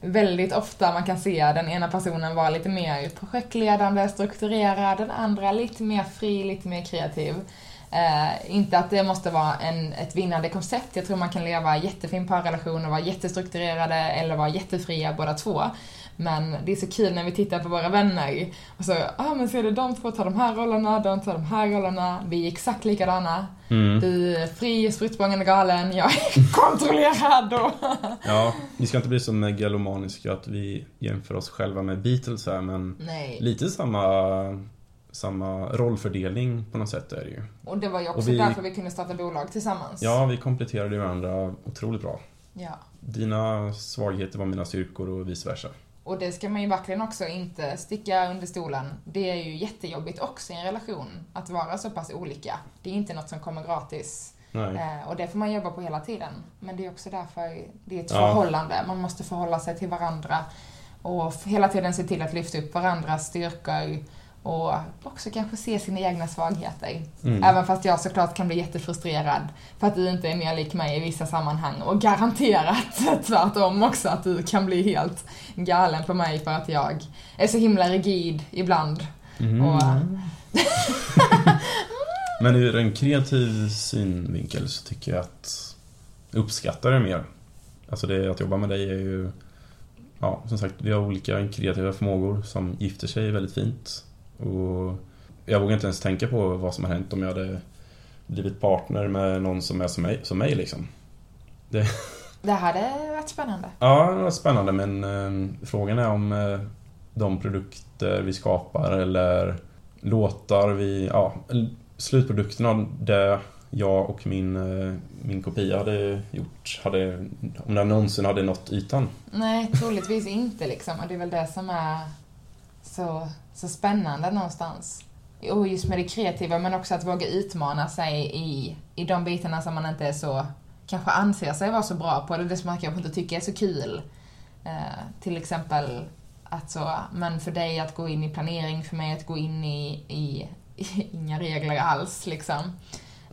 Väldigt ofta man kan se den ena personen vara lite mer projektledande, strukturerad, den andra lite mer fri, lite mer kreativ. Eh, inte att det måste vara en, ett vinnande koncept. Jag tror man kan leva jättefin parrelation och vara jättestrukturerade eller vara jättefria båda två. Men det är så kul när vi tittar på våra vänner och så, ah men ser du de två tar de här rollerna, de tar de här rollerna, vi är exakt likadana. Mm. Du är fri, spritt språngande galen, jag är [laughs] kontrollerad och... Ja, vi ska inte bli så megalomaniska att vi jämför oss själva med Beatles här men Nej. lite samma, samma rollfördelning på något sätt är det ju. Och det var ju också Och vi- därför vi kunde starta bolag tillsammans. Ja, vi kompletterade varandra otroligt bra. ja. Dina svagheter var mina styrkor och vice versa. Och det ska man ju verkligen också inte sticka under stolen. Det är ju jättejobbigt också i en relation, att vara så pass olika. Det är inte något som kommer gratis. Eh, och det får man jobba på hela tiden. Men det är också därför det är ett Ja. förhållande. Man måste förhålla sig till varandra. Och hela tiden se till att lyfta upp varandras styrkor. Och också kanske se sina egna svagheter. Mm. Även fast jag såklart kan bli jättefrustrerad för att du inte är mer lik mig i vissa sammanhang. Och garanterat [laughs] tvärtom också att du kan bli helt galen på mig för att jag är så himla rigid ibland. Mm. Och, [laughs] Men ur en kreativ synvinkel så tycker jag att jag uppskattar det mer. Alltså det att jobba med dig är ju... Ja, som sagt, vi har olika kreativa förmågor som gifter sig väldigt fint. Och jag vågar inte ens tänka på vad som har hänt om jag hade blivit partner med någon som är som mig, som mig liksom. Det, [laughs] det hade varit spännande. Ja, det var spännande men eh, frågan är om eh, de produkter vi skapar eller låtar vi, ja, slutprodukten det jag och min, eh, min kopia hade gjort, hade, om den någonsin hade nått ytan. Nej, troligtvis inte liksom. Och det är väl det som är så, så spännande någonstans. Och just med det kreativa, men också att våga utmana sig i, i de bitarna som man inte är så, kanske anser sig vara så bra på, eller det som man kanske inte tycker är så kul. Eh, till exempel att så, men för dig att gå in i planering, för mig att gå in i, i, i [laughs] inga regler alls liksom.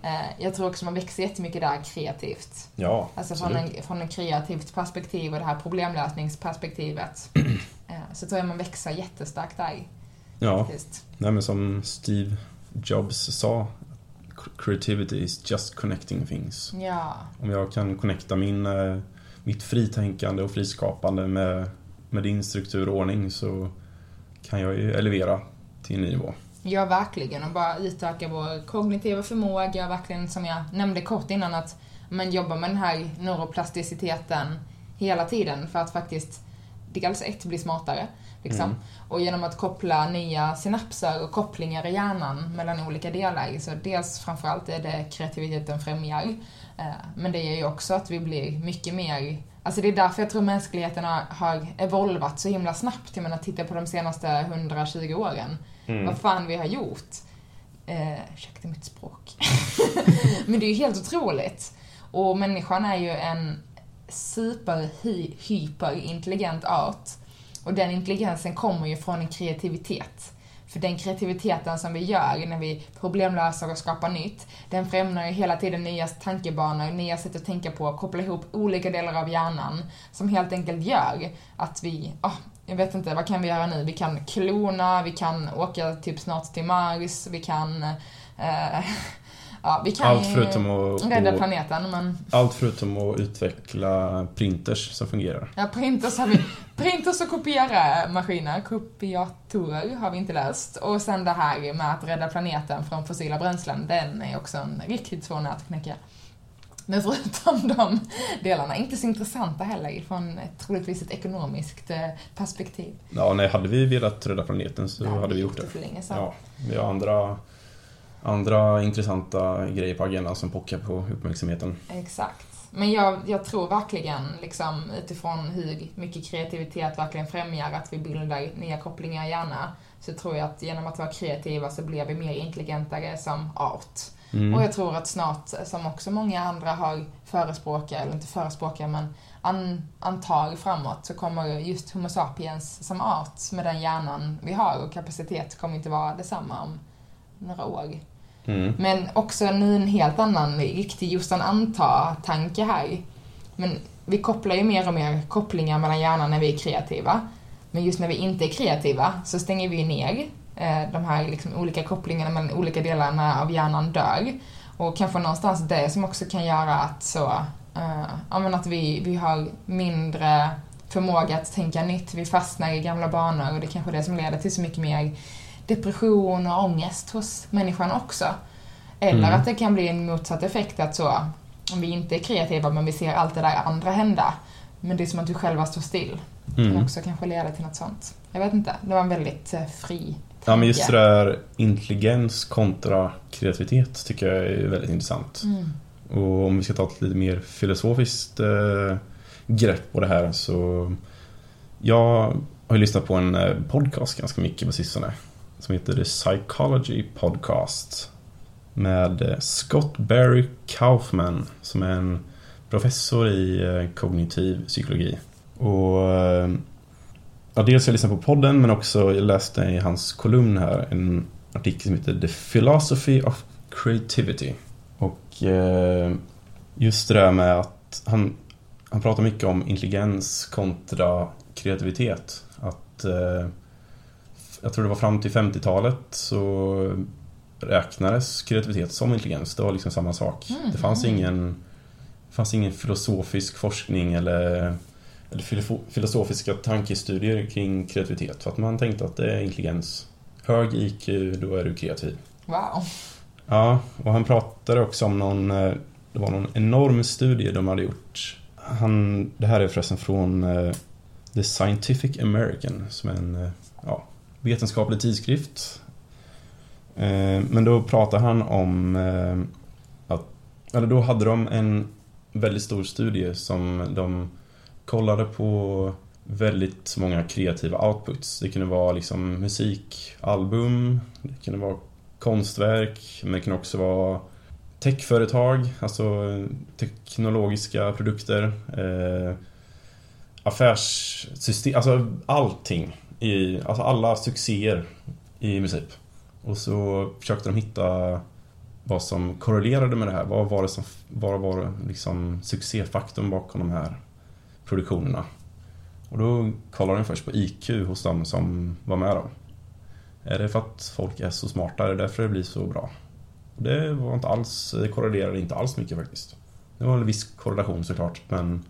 Eh, jag tror också man växer jättemycket där kreativt. Ja, Alltså från, en, från ett kreativt perspektiv och det här problemlösningsperspektivet. [clears throat] Eh, så tror jag man växer jättestarkt där. Ja, Nej, men som Steve Jobs sa Creativity is just connecting things. Ja. Om jag kan connecta min, eh, mitt fritänkande och friskapande med, med din struktur och ordning så kan jag ju elevera till en ny nivå. Ja, verkligen. Och bara utöka vår kognitiva förmåga. Verkligen, som jag nämnde kort innan, att man jobbar med den här neuroplasticiteten hela tiden för att faktiskt dels ett, bli smartare. Liksom. Mm. Och genom att koppla nya synapser och kopplingar i hjärnan mellan olika delar. Så dels framförallt är det kreativiteten främjar. Eh, men det är ju också att vi blir mycket mer Alltså det är därför jag tror mänskligheten har, har evolvat så himla snabbt. Jag menar, titta på de senaste 120 åren. Mm. Vad fan vi har gjort. Eh, ursäkta mitt språk. [laughs] Men det är ju helt otroligt. Och människan är ju en super hyperintelligent art. Och den intelligensen kommer ju från en kreativitet. För den kreativiteten som vi gör när vi problemlöser och skapar nytt, den främjar ju hela tiden nya tankebanor, nya sätt att tänka på, koppla ihop olika delar av hjärnan som helt enkelt gör att vi, oh, jag vet inte, vad kan vi göra nu? Vi kan klona, vi kan åka typ snart till Mars, vi kan eh, Ja, vi kan allt förutom att, rädda planeten men... Allt förutom att utveckla printers som fungerar. Ja, printers har vi. Printers och kopiera-maskiner, kopiatorer, har vi inte löst. Och sen det här med att rädda planeten från fossila bränslen, den är också en riktigt svår nöt att knäcka. Men förutom [laughs] de delarna, inte så intressanta heller från troligtvis ett ekonomiskt eh, perspektiv. Ja, nej, hade vi velat rädda planeten så nej, hade vi gjort det. För länge sedan. Ja, vi har andra andra intressanta grejer på agendan som pockar på uppmärksamheten. Exakt. Men jag, jag tror verkligen, liksom, utifrån hur mycket kreativitet verkligen främjar att vi bildar nya kopplingar i hjärnan, så tror jag att genom att vara kreativa så blir vi mer intelligentare som art. Mm. Och jag tror att snart, som också många andra har förespråkat, eller inte förespråkat, men an, antar framåt, så kommer just Homo sapiens som art, med den hjärnan vi har och kapacitet, kommer inte vara detsamma om några år. Mm. Men också nu en helt annan riktig just en anta-tanke här. Men vi kopplar ju mer och mer kopplingar mellan hjärnan när vi är kreativa. Men just när vi inte är kreativa så stänger vi ner eh, de här liksom olika kopplingarna mellan olika delarna av hjärnan dör. Och kanske någonstans det som också kan göra att så, uh, att vi, vi har mindre förmåga att tänka nytt, vi fastnar i gamla banor och det är kanske är det som leder till så mycket mer depression och ångest hos människan också. Eller mm. att det kan bli en motsatt effekt att så, om vi inte är kreativa men vi ser allt det där andra hända, men det är som att vi själva står still. Mm. kan också kanske leda till något sånt. Jag vet inte, det var en väldigt eh, fri tanke. Ja men just det där intelligens kontra kreativitet tycker jag är väldigt intressant. Mm. Och om vi ska ta ett lite mer filosofiskt eh, grepp på det här så jag har ju lyssnat på en eh, podcast ganska mycket på sistone som heter The Psychology Podcast med eh, Scott Barry Kaufman som är en professor i eh, kognitiv psykologi. Och eh, ja, dels har jag lyssnat på podden men också jag läste i hans kolumn här en artikel som heter The Philosophy of Creativity. Och just det där med att han, han pratar mycket om intelligens kontra kreativitet. Att jag tror det var fram till 50-talet så räknades kreativitet som intelligens. Det var liksom samma sak. Mm. Det fanns ingen, fanns ingen filosofisk forskning eller, eller filosofiska tankestudier kring kreativitet. För att man tänkte att det är intelligens hög IQ, då är du kreativ. Wow. Ja, och han pratade också om någon, eh, det var någon enorm studie de hade gjort. Han, det här är förresten från eh, The Scientific American, som är en eh, ja, vetenskaplig tidskrift. Eh, men då pratar han om eh, att, eller då hade de en väldigt stor studie som de kollade på väldigt många kreativa outputs. Det kunde vara liksom musikalbum, det kunde vara konstverk, men det kunde också vara techföretag, alltså teknologiska produkter, eh, affärssystem, alltså allting. I, alltså alla succéer i princip. Och så försökte de hitta vad som korrelerade med det här. Vad var det som vad var det liksom succéfaktorn bakom de här produktionerna? Och då kollade de först på IQ hos de som var med då. Är det för att folk är så smarta? Är det därför det blir så bra? Det var inte alls, det korrelerade inte alls mycket faktiskt. Det var en viss korrelation såklart, men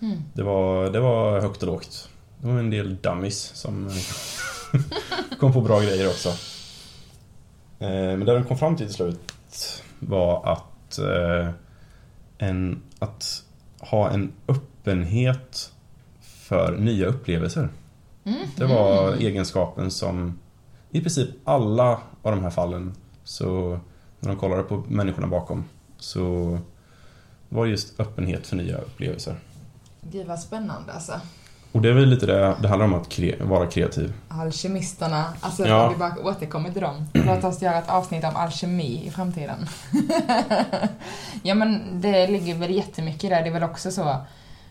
Mm. det var, det var högt och lågt. Det var en del dummies som [laughs] kom på bra grejer också. Eh, Men det de kom fram till till slut var att, eh, en, att ha en öppenhet för nya upplevelser. Mm. Det var egenskapen som i princip alla av de här fallen så när de kollade på människorna bakom så var det just öppenhet för nya upplevelser. Gud vad spännande alltså. Och det är väl lite det det handlar om att kre- vara kreativ. Alkemisterna, alltså Ja. om vi bara återkommer till dem. Låt oss göra ett avsnitt om alkemi i framtiden. [laughs] ja men det ligger väl jättemycket där, det är väl också så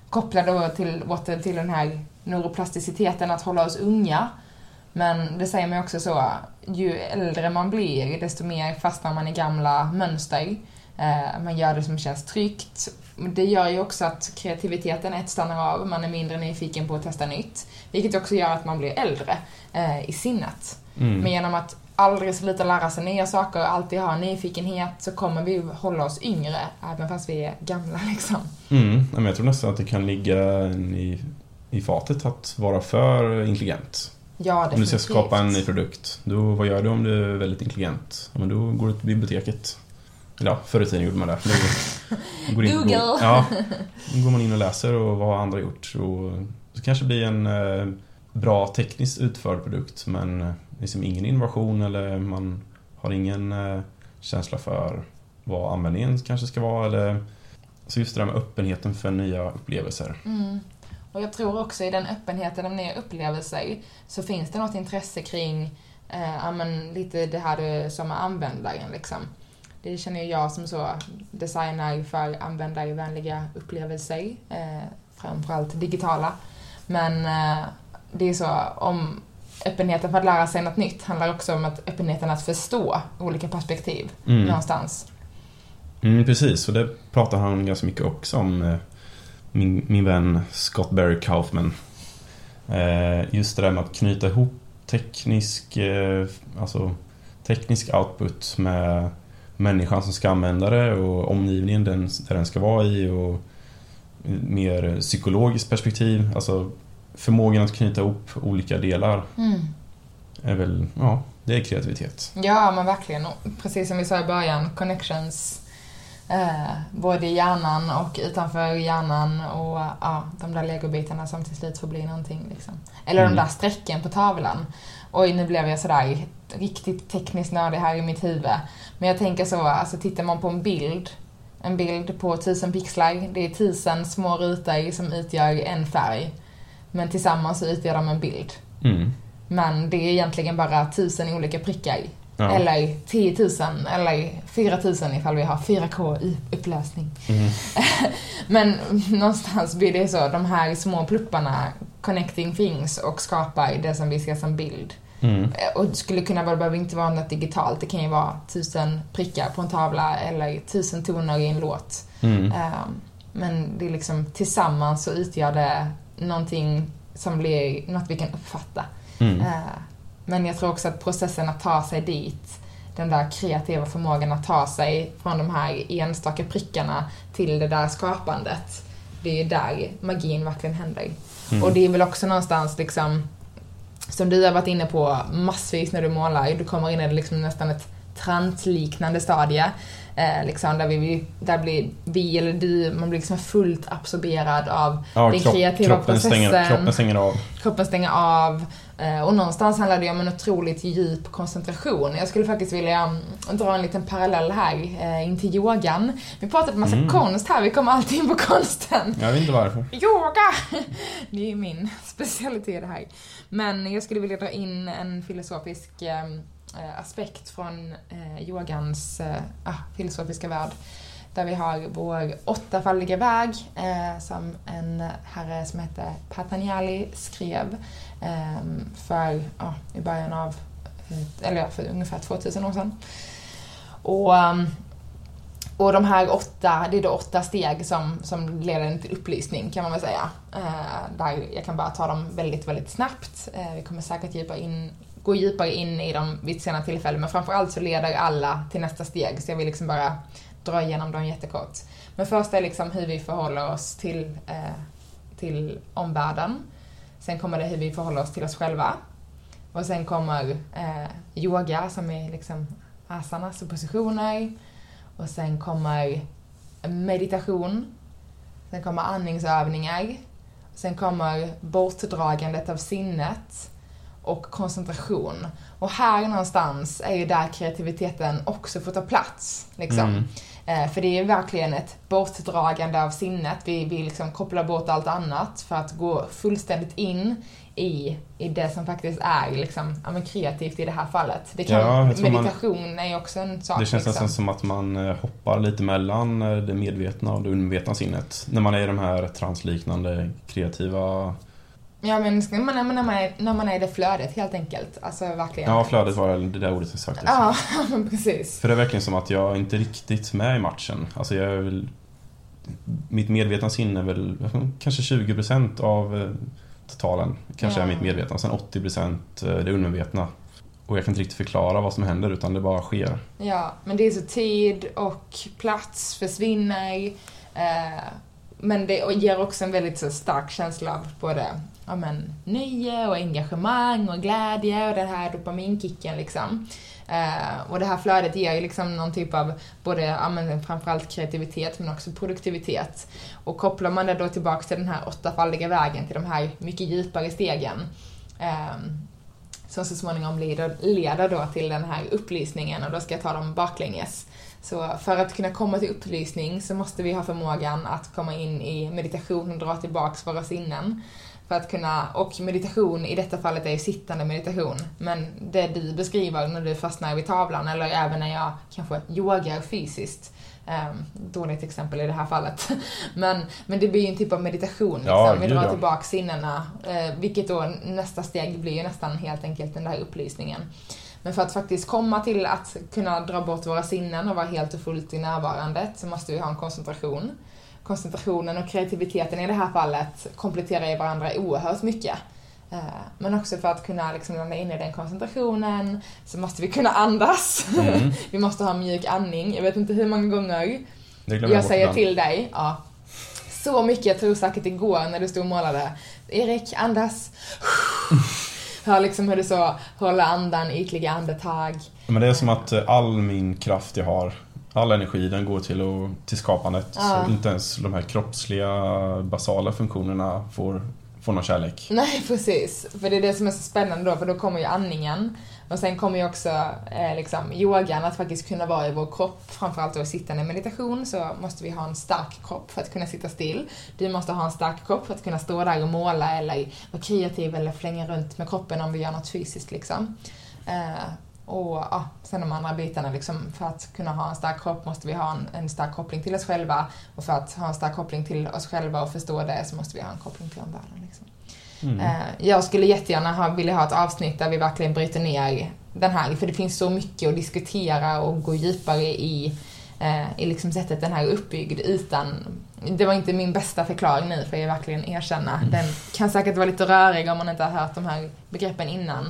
kopplat då till, åter till den här neuroplasticiteten, att hålla oss unga. Men det säger man ju också så, ju äldre man blir desto mer fastnar man i gamla mönster. Eh, man gör det som känns tryggt. Det gör ju också att kreativiteten ett stannar av, man är mindre nyfiken på att testa nytt. Vilket också gör att man blir äldre eh, i sinnet. Mm. Men genom att aldrig sluta lära sig nya saker och alltid ha nyfikenhet så kommer vi hålla oss yngre, även fast vi är gamla [laughs] liksom. Mm. men Jag tror nästan att det kan ligga i, i fatet att vara för intelligent. Ja, Om du definitivt. ska skapa en ny produkt, då, vad gör du om du är väldigt intelligent? Ja, men då går du till biblioteket. Eller ja, förr i tiden gjorde man det. Går in Google. Go- [laughs] Ja, då går man in och läser och vad har andra gjort. Och så kanske blir en eh, bra tekniskt utförd produkt men eh, liksom ingen innovation eller man har ingen eh, känsla för vad användningen kanske ska vara. Eller, så just det där med öppenheten för nya upplevelser. Mm. Och jag tror också i den öppenheten av nya upplevelser så finns det något intresse kring eh, ja, men lite det här du som är användaren liksom. Det känner jag som så designar för användarvänliga upplevelser, eh, framförallt digitala. Men eh, det är så om öppenheten för att lära sig något nytt handlar också om att öppenheten att förstå olika perspektiv Mm. någonstans. Mm, precis, och det pratar han ganska mycket också om. eh, Min, min vän Scott Barry Kaufman. Eh, Just det där med att knyta ihop teknisk, eh, alltså teknisk output med människan som ska använda det och omgivningen den, där den ska vara i och mer psykologiskt perspektiv. Alltså förmågan att knyta ihop olika delar Mm. är väl, ja, det är kreativitet. Ja, men verkligen. Precis som vi sa i början, connections eh, både i hjärnan och utanför hjärnan och ja, de där legobitarna som till slut får bli någonting. Liksom. Eller Mm. de där strecken på tavlan. Oj, nu blev jag sådär riktigt tekniskt nördig här i mitt huvud. Men jag tänker så, alltså tittar man på en bild, en bild på tusen pixlar, det är tusen små rutor som utgör en färg. Men tillsammans så utgör de en bild. Mm. Men det är egentligen bara tusen olika prickar. Ja. Eller 10 000 eller 4 000 ifall vi har 4K i upplösning. Mm. [laughs] Men någonstans blir det så, de här små plupparna connecting things och skapar det som vi ser som bild. Mm. Och det skulle kunna vara, det behöver inte vara något digitalt, det kan ju vara tusen prickar på en tavla eller tusen toner i en låt. Mm. Ehm, Men det är liksom tillsammans så utgör det någonting som blir något vi kan uppfatta. Mm. Eh, Men jag tror också att processen att ta sig dit, den där kreativa förmågan att ta sig från de här enstaka prickarna till det där skapandet, det är ju där magin verkligen händer. Mm. Och det är väl också någonstans liksom som du har varit inne på massvis när du målar, du kommer in i liksom nästan ett transliknande stadie. Eh, liksom, där, vi, där blir vi eller du, man blir liksom fullt absorberad av Ja, den kropp, kreativa kroppen, processen. stänger, kroppen stänger av. Kroppen stänger av. eh, Och någonstans handlar det ju om en otroligt djup koncentration. Jag skulle faktiskt vilja mm, dra en liten parallell här eh, in till yogan. Vi pratade massa Mm. konst här, vi kommer alltid in på konsten. Jag vet inte varför. Yoga! [laughs] Det är min [laughs] specialitet här. Men jag skulle vilja dra in en filosofisk eh, eh, aspekt från yogans ah, filosofiska värld. Där vi har vår åttafaldiga väg som en herre som heter Patanjali skrev Ehm, för, ja, i början av, eh, eller ja, för ungefär 2000 år sedan. Och, ehm, och de här åtta, det är då åtta steg som, som leder en till upplysning kan man väl säga. Eh, där jag kan bara ta dem väldigt, väldigt snabbt. Eh, vi kommer säkert djupa in, gå djupare in i dem vid ett senare tillfälle men framförallt så leder alla till nästa steg så jag vill liksom bara dra igenom dem jättekort. Men först är liksom hur vi förhåller oss till, till omvärlden. Sen kommer det hur vi förhåller oss till oss själva. Och sen kommer eh, yoga som är liksom asanas och positioner. Och sen kommer meditation. Sen kommer andningsövningar. Sen kommer bortdragandet av sinnet och koncentration. Och här någonstans är ju där kreativiteten också får ta plats. Liksom. Mm. Eh, för det är verkligen ett bortdragande av sinnet. Vi, vi liksom kopplar bort allt annat för att gå fullständigt in i, i det som faktiskt är liksom, ja, men kreativt i det här fallet. Det kan, Ja, tror man- meditation är ju också en sak. Det känns liksom. nästan som att man eh, hoppar lite mellan eh, det medvetna och det undermedvetna sinnet. När man är i de här transliknande, kreativa... Ja men när man, är- när, man är, när man är i det flödet helt enkelt. Alltså verkligen. Ja, flödet var det där ordet jag sökte. Ja, [laughs] men precis. För det är verkligen som att jag inte riktigt med i matchen. Alltså jag är väl... Mitt medvetna sinne är väl [laughs] kanske 20% av eh, totalen. Kanske Ja. är mitt medvetna. Sen 80% det undermedvetna. Och jag kan inte riktigt förklara vad som händer utan det bara sker. Ja, men det är så tid och plats försvinner. Eh, men det ger också en väldigt så stark känsla av både ja, men, nöje och engagemang och glädje och den här dopaminkicken liksom. Eh, och det här flödet ger ju liksom någon typ av både, ja, men, framförallt kreativitet men också produktivitet. Och kopplar man det då tillbaks till den här åttafaldiga vägen, till de här mycket djupare stegen. eh, som så småningom leder, leder då till den här upplysningen och då ska jag ta dem baklänges. Så för att kunna komma till upplysning så måste vi ha förmågan att komma in i meditation och dra tillbaks våra sinnen. För att kunna, och meditation i detta fallet är ju sittande meditation. Men det du beskriver när du fastnar vid tavlan eller även när jag kanske yogar fysiskt. Um, dåligt exempel i det här fallet. [laughs] Men, men det blir ju en typ av meditation. Liksom. Ja, vi drar tillbaka sinnena. eh, vilket då nästa steg blir ju nästan helt enkelt den där upplysningen. Men för att faktiskt komma till att kunna dra bort våra sinnen och vara helt och fullt i närvarandet så måste vi ha en koncentration. Koncentrationen och kreativiteten i det här fallet kompletterar ju varandra oerhört mycket. Eh, Men också för att kunna liksom landa in i den koncentrationen så måste vi kunna andas. Mm. [laughs] vi måste ha mjuk andning. Jag vet inte hur många gånger jag säger till dig, ja. Så mycket, jag tror säkert igår när du stod och målade. Erik, andas. [laughs] Hör liksom hur du så håller andan, ytliga andetag. Men det är som att eh, all min kraft jag har, all energi den går till, att, till skapandet. Ja. Så inte ens de här kroppsliga basala funktionerna får, får någon kärlek. [laughs] Nej, precis. För det är det som är så spännande då, för då kommer ju andningen. Och sen kommer ju också eh, liksom, yogan, att faktiskt kunna vara i vår kropp. Framförallt då i sittande meditation så måste vi ha en stark kropp för att kunna sitta still. Du måste ha en stark kropp för att kunna stå där och måla eller vara kreativ eller flänga runt med kroppen om vi gör något fysiskt liksom. Eh, och ja, sen de andra bitarna liksom, för att kunna ha en stark kropp måste vi ha en, en stark koppling till oss själva. Och för att ha en stark koppling till oss själva och förstå det så måste vi ha en koppling till omvärlden. Liksom. Mm. Eh, Jag skulle jättegärna ha, vilja ha ett avsnitt där vi verkligen bryter ner den här, för det finns så mycket att diskutera och gå djupare i, eh, i liksom sättet den här är uppbyggd utan det var inte min bästa förklaring nu, får jag verkligen erkänna. Den kan säkert vara lite rörig om man inte har hört de här begreppen innan.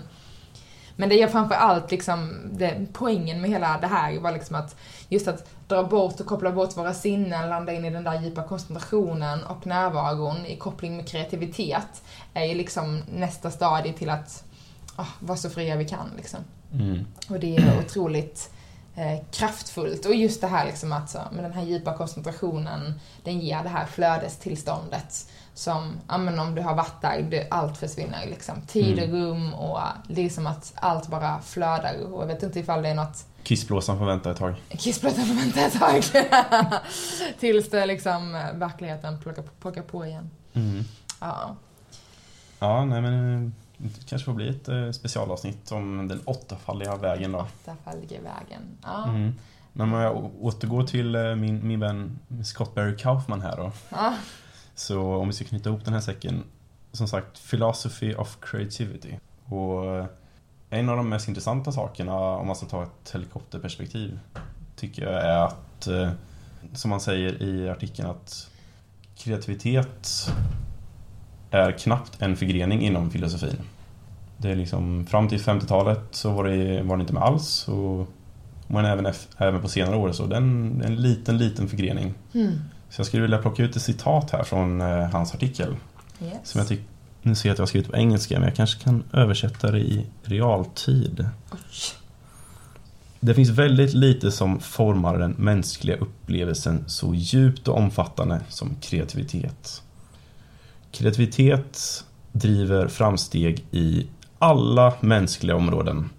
Men det är framför allt liksom, det, poängen med hela det här var liksom att just att dra bort och koppla bort våra sinnen, landa in i den där djupa koncentrationen och närvaron i koppling med kreativitet är ju liksom nästa stadie till att ah, vara så fria vi kan. Liksom. Mm. Och det är otroligt eh, kraftfullt. Och just det här liksom att så, med den här djupa koncentrationen, den ger det här flödestillståndet som, ja men om du har varit där, det, allt försvinner liksom. Tid och Mm. rum och det är som att allt bara flödar. Och jag vet inte ifall det är något Kissblåsan får vänta ett tag. kissblöta får vänta ett tag. [laughs] Tills det liksom eh, verkligheten plockar, plockar på igen. Mm. Ja. Ja, nej men eh, det kanske får bli ett eh, specialavsnitt om den åttafaldiga vägen då. Åttafaldige vägen. Ja. Mm. Men om jag återgår till eh, min, min vän Scott Barry Kaufman här då. Ja. Så om vi ska knyta ihop den här säcken. Som sagt, Philosophy of Creativity. Och eh, en av de mest intressanta sakerna, om man ska ta ett helikopterperspektiv, tycker jag är att, som man säger i artikeln, att kreativitet är knappt en förgrening inom filosofin. Det är liksom, fram till 50-talet så var det, var det inte med alls. Och, men även, även på senare år så är en, en liten, liten förgrening. Mm. Så jag skulle vilja plocka ut ett citat här från eh, hans artikel. Yes. Som jag tycker, nu ser jag att jag har skrivit på engelska, men jag kanske kan översätta det i realtid. Oj. Det finns väldigt lite som formar den mänskliga upplevelsen så djupt och omfattande som kreativitet. Kreativitet driver framsteg i alla mänskliga områden.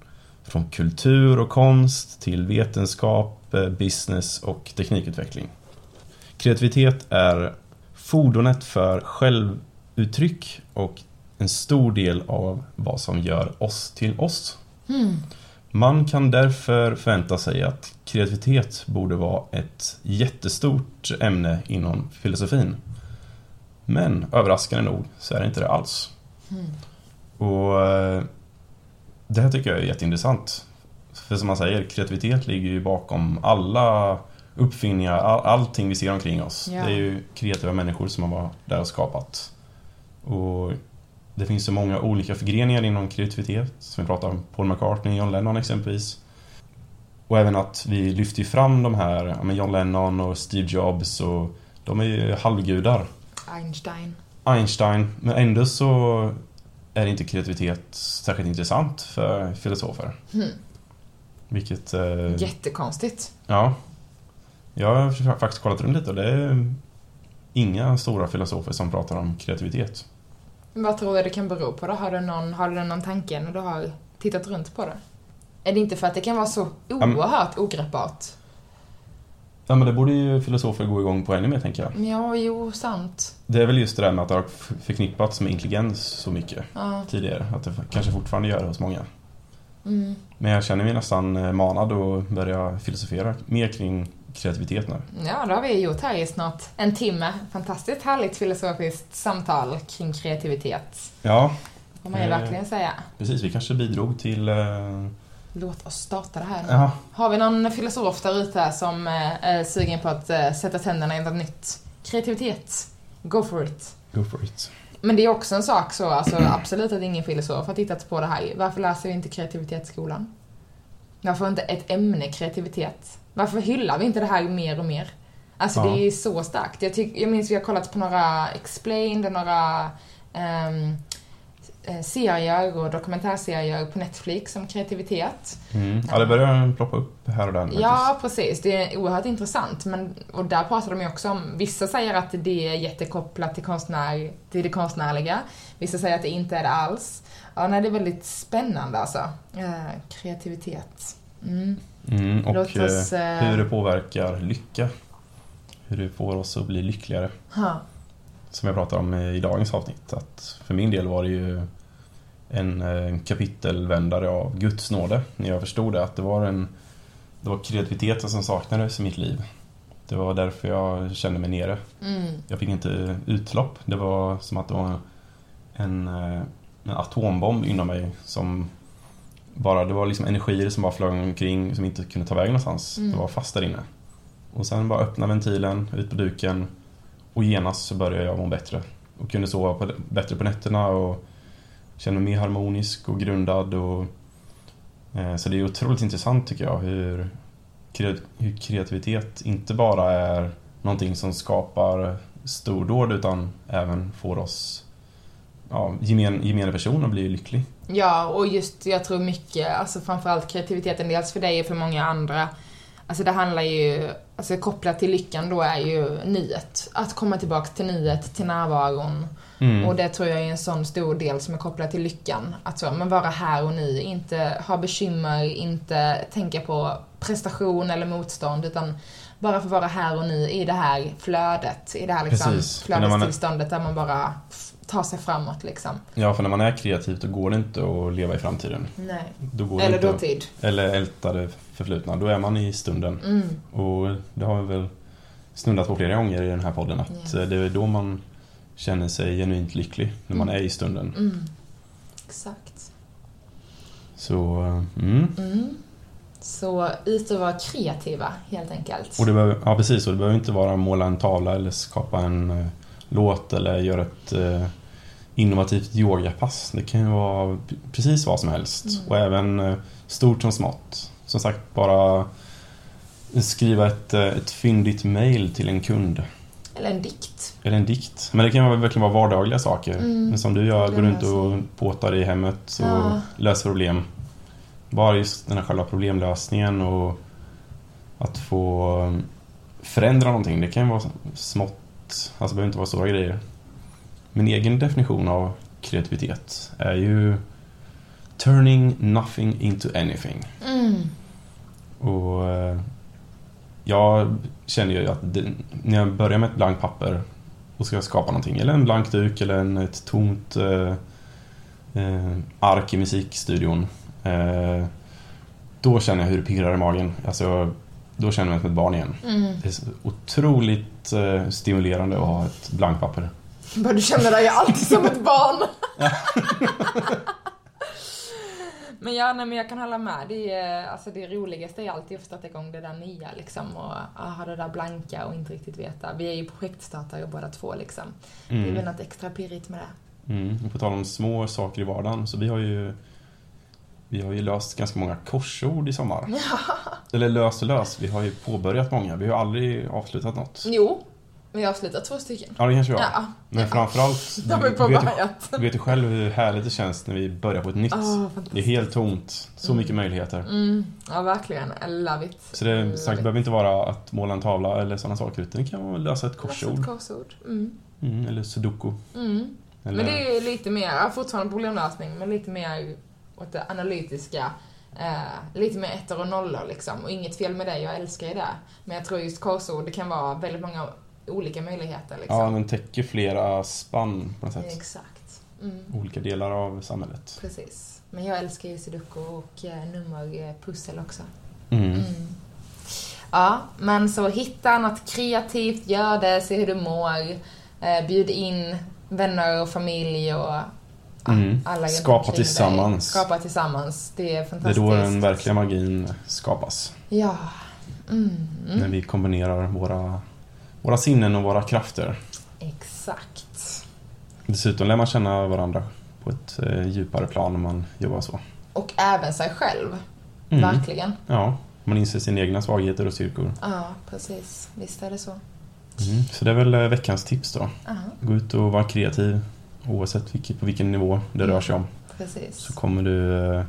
Från kultur och konst till vetenskap, eh, business och teknikutveckling. Kreativitet är fordonet för självuttryck och en stor del av vad som gör oss till oss. Mm. Man kan därför förvänta sig att kreativitet borde vara ett jättestort ämne inom filosofin. Men överraskande nog så är det inte det alls. Mm. Och eh, det här tycker jag är jätteintressant. För som man säger, kreativitet ligger ju bakom alla uppfinningar, all, allting vi ser omkring oss. Ja. Det är ju kreativa människor som har varit där och skapat. Och det finns så många olika förgreningar inom kreativitet. Som vi pratar om Paul McCartney, John Lennon exempelvis. Och även att vi lyfter fram de här, John Lennon och Steve Jobs och de är ju halvgudar. Einstein. Einstein, men ändå så är inte kreativitet särskilt intressant för filosofer. Mm. Vilket... Eh, Jättekonstigt. ja. Jag har faktiskt kollat runt lite och det är inga stora filosofer som pratar om kreativitet. Vad tror du det kan bero på då? Har du någon, har du någon tanke när du har tittat runt på det? Är det inte för att det kan vara så oerhört ogreppbart? Ja, men det borde ju filosofer gå igång på ännu mer, tänker jag. Ja, jo, sant. Det är väl just det där med att det har förknippats med intelligens så mycket Ja. tidigare. Att det kanske fortfarande gör det hos många. Mm. Men jag känner mig nästan eh, manad att börja filosofera mer kring kreativitet nu. Ja, det har vi gjort här i snart en timme. Fantastiskt härligt filosofiskt samtal kring kreativitet. Ja, får man ju Eh. verkligen säga. precis. Vi kanske bidrog till... Låt oss starta det här ja, Har vi någon filosof där ute som eh, är sugen på att eh, sätta tänderna i något nytt? Kreativitet. Go for it. go for it. Men det är också en sak så, alltså absolut att ingen filosof har tittat på det här. Varför läser vi inte kreativitet i skolan? Varför inte ett ämne kreativitet? Varför hyllar vi inte det här mer och mer? Alltså Ja. det är så starkt. Jag, tyck, jag minns vi har kollat på några Explained och några eh, serier och dokumentärserier på Netflix om kreativitet. Mm. Ja, det börjar ploppa upp här och där. faktiskt. Ja, precis. Det är oerhört intressant. Men, och där pratar de ju också om, vissa säger att det är jättekopplat till, konstnär, till det konstnärliga. Vissa säger att det inte är det alls. Ja, nej, det är väldigt spännande alltså. Eh, kreativitet. Mm. Mm, och oss, eh, eh, hur det påverkar lycka. Hur det får oss att bli lyckligare. Ha. Som jag pratade om i dagens avsnitt. Att för min del var det ju en eh, kapitelvändare av Guds nåde. När jag förstod det, att det var, en, det var kreativiteten som saknades i mitt liv. Det var därför jag kände mig nere. Mm. Jag fick inte utlopp. Det var som att det var en, eh, en atombomb inom mig som bara, det var liksom energier som bara flög omkring som inte kunde ta vägen någonstans. Mm. Det var fast där inne. Och sen bara öppna ventilen, ut på duken och genast så började jag må bättre. Och kunde sova på, bättre på nätterna och känner mig mer harmonisk och grundad. Och, eh, så det är otroligt intressant tycker jag hur, kre- hur kreativitet inte bara är någonting som skapar stordåd utan även får oss ja, gemen, gemene person att bli lycklig. Ja, och just jag tror mycket, alltså framförallt kreativiteten, dels för dig och för många andra. Alltså det handlar ju, alltså kopplat till lyckan då är ju nyet. Att komma tillbaka till nyet, till närvaron. Mm. Och det tror jag är en sån stor del som är kopplad till lyckan. Att så, men vara här och nu, inte ha bekymmer, inte tänka på prestation eller motstånd, utan bara få vara här och nu i det här flödet, i det här liksom Precis. Är- flödestillståndet där man bara tar sig framåt liksom. Ja, för när man är kreativ då går det inte att leva i framtiden. Nej. Då Eller att- dåtid. Eller älta det förflutna. Då är man i stunden. Mm. Och det har vi väl snuddat på flera gånger i den här podden att eh, det är då man känner sig genuint lycklig. När man Mm. är i stunden. Mm. Exakt. Så, mm. Mm. Så ut och vara kreativa, helt enkelt. Och det behöver, ja precis, och det behöver inte vara måla en tavla eller skapa en eh, låt eller göra ett eh, innovativt yogapass. Det kan ju vara precis vad som helst. Mm. Och även eh, stort som smått. Som sagt, bara skriva ett, eh, ett fyndigt mail till en kund. Eller en dikt. Eller en dikt. Men det kan verkligen vara vardagliga saker. Mm. Men som du gör, går runt och påtar i hemmet och Ja. löser problem. Bara just den här själva problemlösningen och att få um, förändra någonting. Det kan ju vara smått, alltså det behöver inte vara stora grejer. Min egen definition av kreativitet är ju turning nothing into anything. Mm. Och eh, jag känner ju att det, när jag börjar med ett blankt papper och ska skapa någonting, eller en blank duk eller en, ett tomt eh, eh, ark i musikstudion. Eh, då känner jag hur det pirrar i magen. Alltså, då känner jag mig som ett barn igen. Mm. Det är otroligt eh, stimulerande att ha ett blankt papper. Du känner dig alltid som ett barn. [laughs] [laughs] men ja, nej, men jag kan hålla med. Det, är, alltså, det roligaste är alltid att starta igång det där nya liksom och ah, ha det där blanka och inte riktigt veta. Vi är ju projektstartare båda två liksom. Det är väl något extra pirrigt med det. Mm. Och på tal om små saker i vardagen, så vi har ju vi har ju löst ganska många korsord i sommar. [laughs] Eller löst och löst, vi har ju påbörjat många. Vi har aldrig avslutat något. Jo, vi har avslutat två stycken. Ja, det kanske har. Ja, Men framförallt, [laughs] de är du vet, du vet ju själv hur härligt det känns när vi börjar på ett nytt. Åh, det är helt tomt. Så mycket möjligheter. Mm, ja, verkligen. I love it. Så det, sagt, behöver inte vara att måla en tavla eller sådana saker, utan det kan vara lösa ett korsord. ett korsord. Mm. Mm, eller sudoku. Mm. Eller, Men det är lite mer, fortfarande problemlösning, men lite mer åt det analytiska. Eh, lite mer ettor och nollor liksom. Och inget fel med det, jag älskar ju det. Men jag tror just korsord, det kan vara väldigt många olika möjligheter liksom. Ja, den täcker flera spann på något sätt. Exakt. Mm. Olika delar av samhället. Precis. Men jag älskar ju sudoku och eh, nummerpussel också. Mm. Mm. Ja, men så hitta något kreativt, gör det, se hur du mår. Eh, bjud in vänner och familj och Mm. Skapa omkring dig. Skapa tillsammans. Det är Det är fantastiskt. då den verkliga magin skapas. Ja. Mm. När vi kombinerar våra, våra sinnen och våra krafter. Exakt. Dessutom lär man känna varandra på ett eh, djupare plan när man jobbar så. Och även sig själv. Mm. Verkligen. Ja, man inser sina egna svagheter och styrkor. Ja, precis. Visst är det så. Mm. Så det är väl eh, veckans tips då. Ja, Gå ut och vara kreativ oavsett vilket, på vilken nivå det Mm. rör sig om. precis. Så kommer du, eh,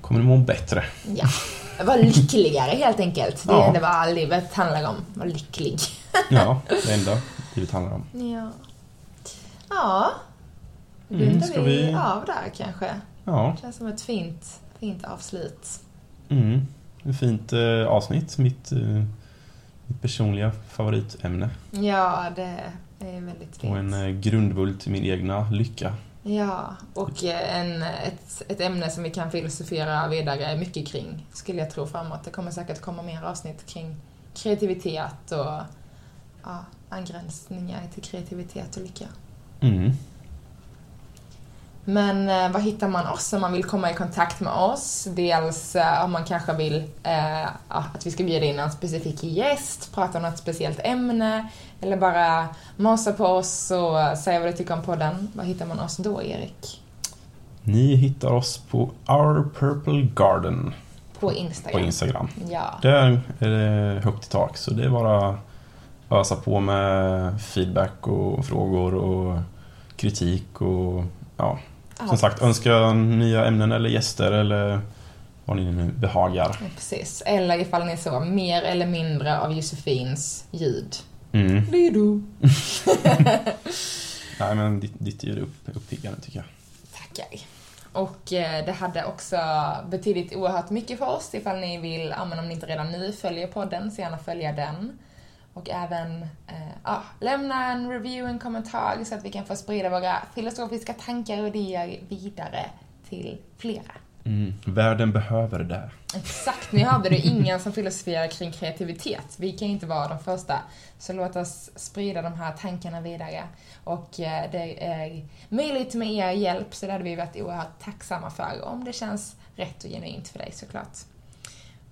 kommer du må bättre. Ja. [laughs] Var lyckligare helt enkelt. Det Ja. är det vad livet handlar om. Var lycklig. [laughs] Ja, det enda livet handlar om. Ja. Ja. Mm, ska vi av där kanske. Ja, Känns som ett fint, fint avslut. mm. ett fint eh, avsnitt. Mitt, eh, mitt personliga favoritämne. Ja, det är väldigt fint. Och en eh, grundbult i min egna lycka. Ja, och eh, en, ett, ett ämne som vi kan filosofera vidare mycket kring, skulle jag tro framåt. Det kommer säkert komma mer avsnitt kring kreativitet och ja, angränsningar till kreativitet och lycka. Mm. Men eh, var hittar man oss om man vill komma i kontakt med oss? Dels eh, om man kanske vill eh, att vi ska bjuda in en specifik gäst, prata om något speciellt ämne eller bara masa på oss och säga vad du tycker om podden. Var hittar man oss då, Erik? Ni hittar oss på Our Purple Garden På på Instagram. Instagram. Ja. Där är det högt i tak, så det är bara att ösa på med feedback och frågor och kritik och ja, som Allt. sagt önska nya ämnen eller gäster eller vad ni nu behagar. Ja, Precis. Eller ifall ni så, mer eller mindre av Josefins ljud. Mm. Lido. [laughs] Nej men ditt, ditt ljud är upp, uppiggande tycker jag. Tackar. Och eh, det hade också betydit oerhört mycket för oss ifall ni vill, ja, men om ni inte redan nu följer podden, så gärna följa den. Och även eh, ja, lämna en review, en kommentar så att vi kan få sprida våra filosofiska tankar och idéer vidare till flera. Mm. Världen behöver det. Exakt, ni hörde det. Ingen som filosoferar kring kreativitet. Vi kan inte vara de första. Så låt oss sprida de här tankarna vidare. Och eh, det är möjligt med er hjälp, så det hade vi varit oerhört tacksamma för. Om det känns rätt och genuint för dig såklart.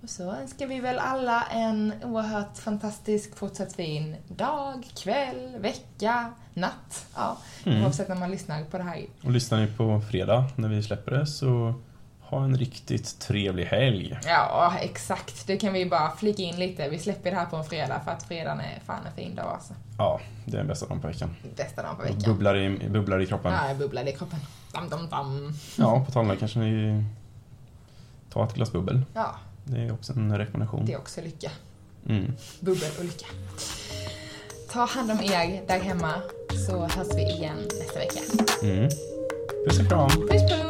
Och så önskar vi väl alla en oerhört fantastisk fortsatt fin dag, kväll, vecka, natt. Ja, Mm. oavsett när man lyssnar på det här. Och lyssnar ni på fredag när vi släpper det så ha en riktigt trevlig helg. Ja, exakt. Det kan vi bara flika in lite. Vi släpper det här på en fredag för att fredagen är fan en fin dag alltså. Ja, det är den bästa dagen på veckan. Bästa dagen på Och veckan. Bubblar i, bubblar i kroppen. Ja, bubblar i kroppen. Dam, dam, dam. Ja, på tal kanske ni tar ett glas bubbel. Ja, Det är också en rekommendation. det är också lycka. Mm. Bubbel och lycka. Ta hand om er där hemma så hörs vi igen nästa vecka. Mm. Puss och kram. Puss puss!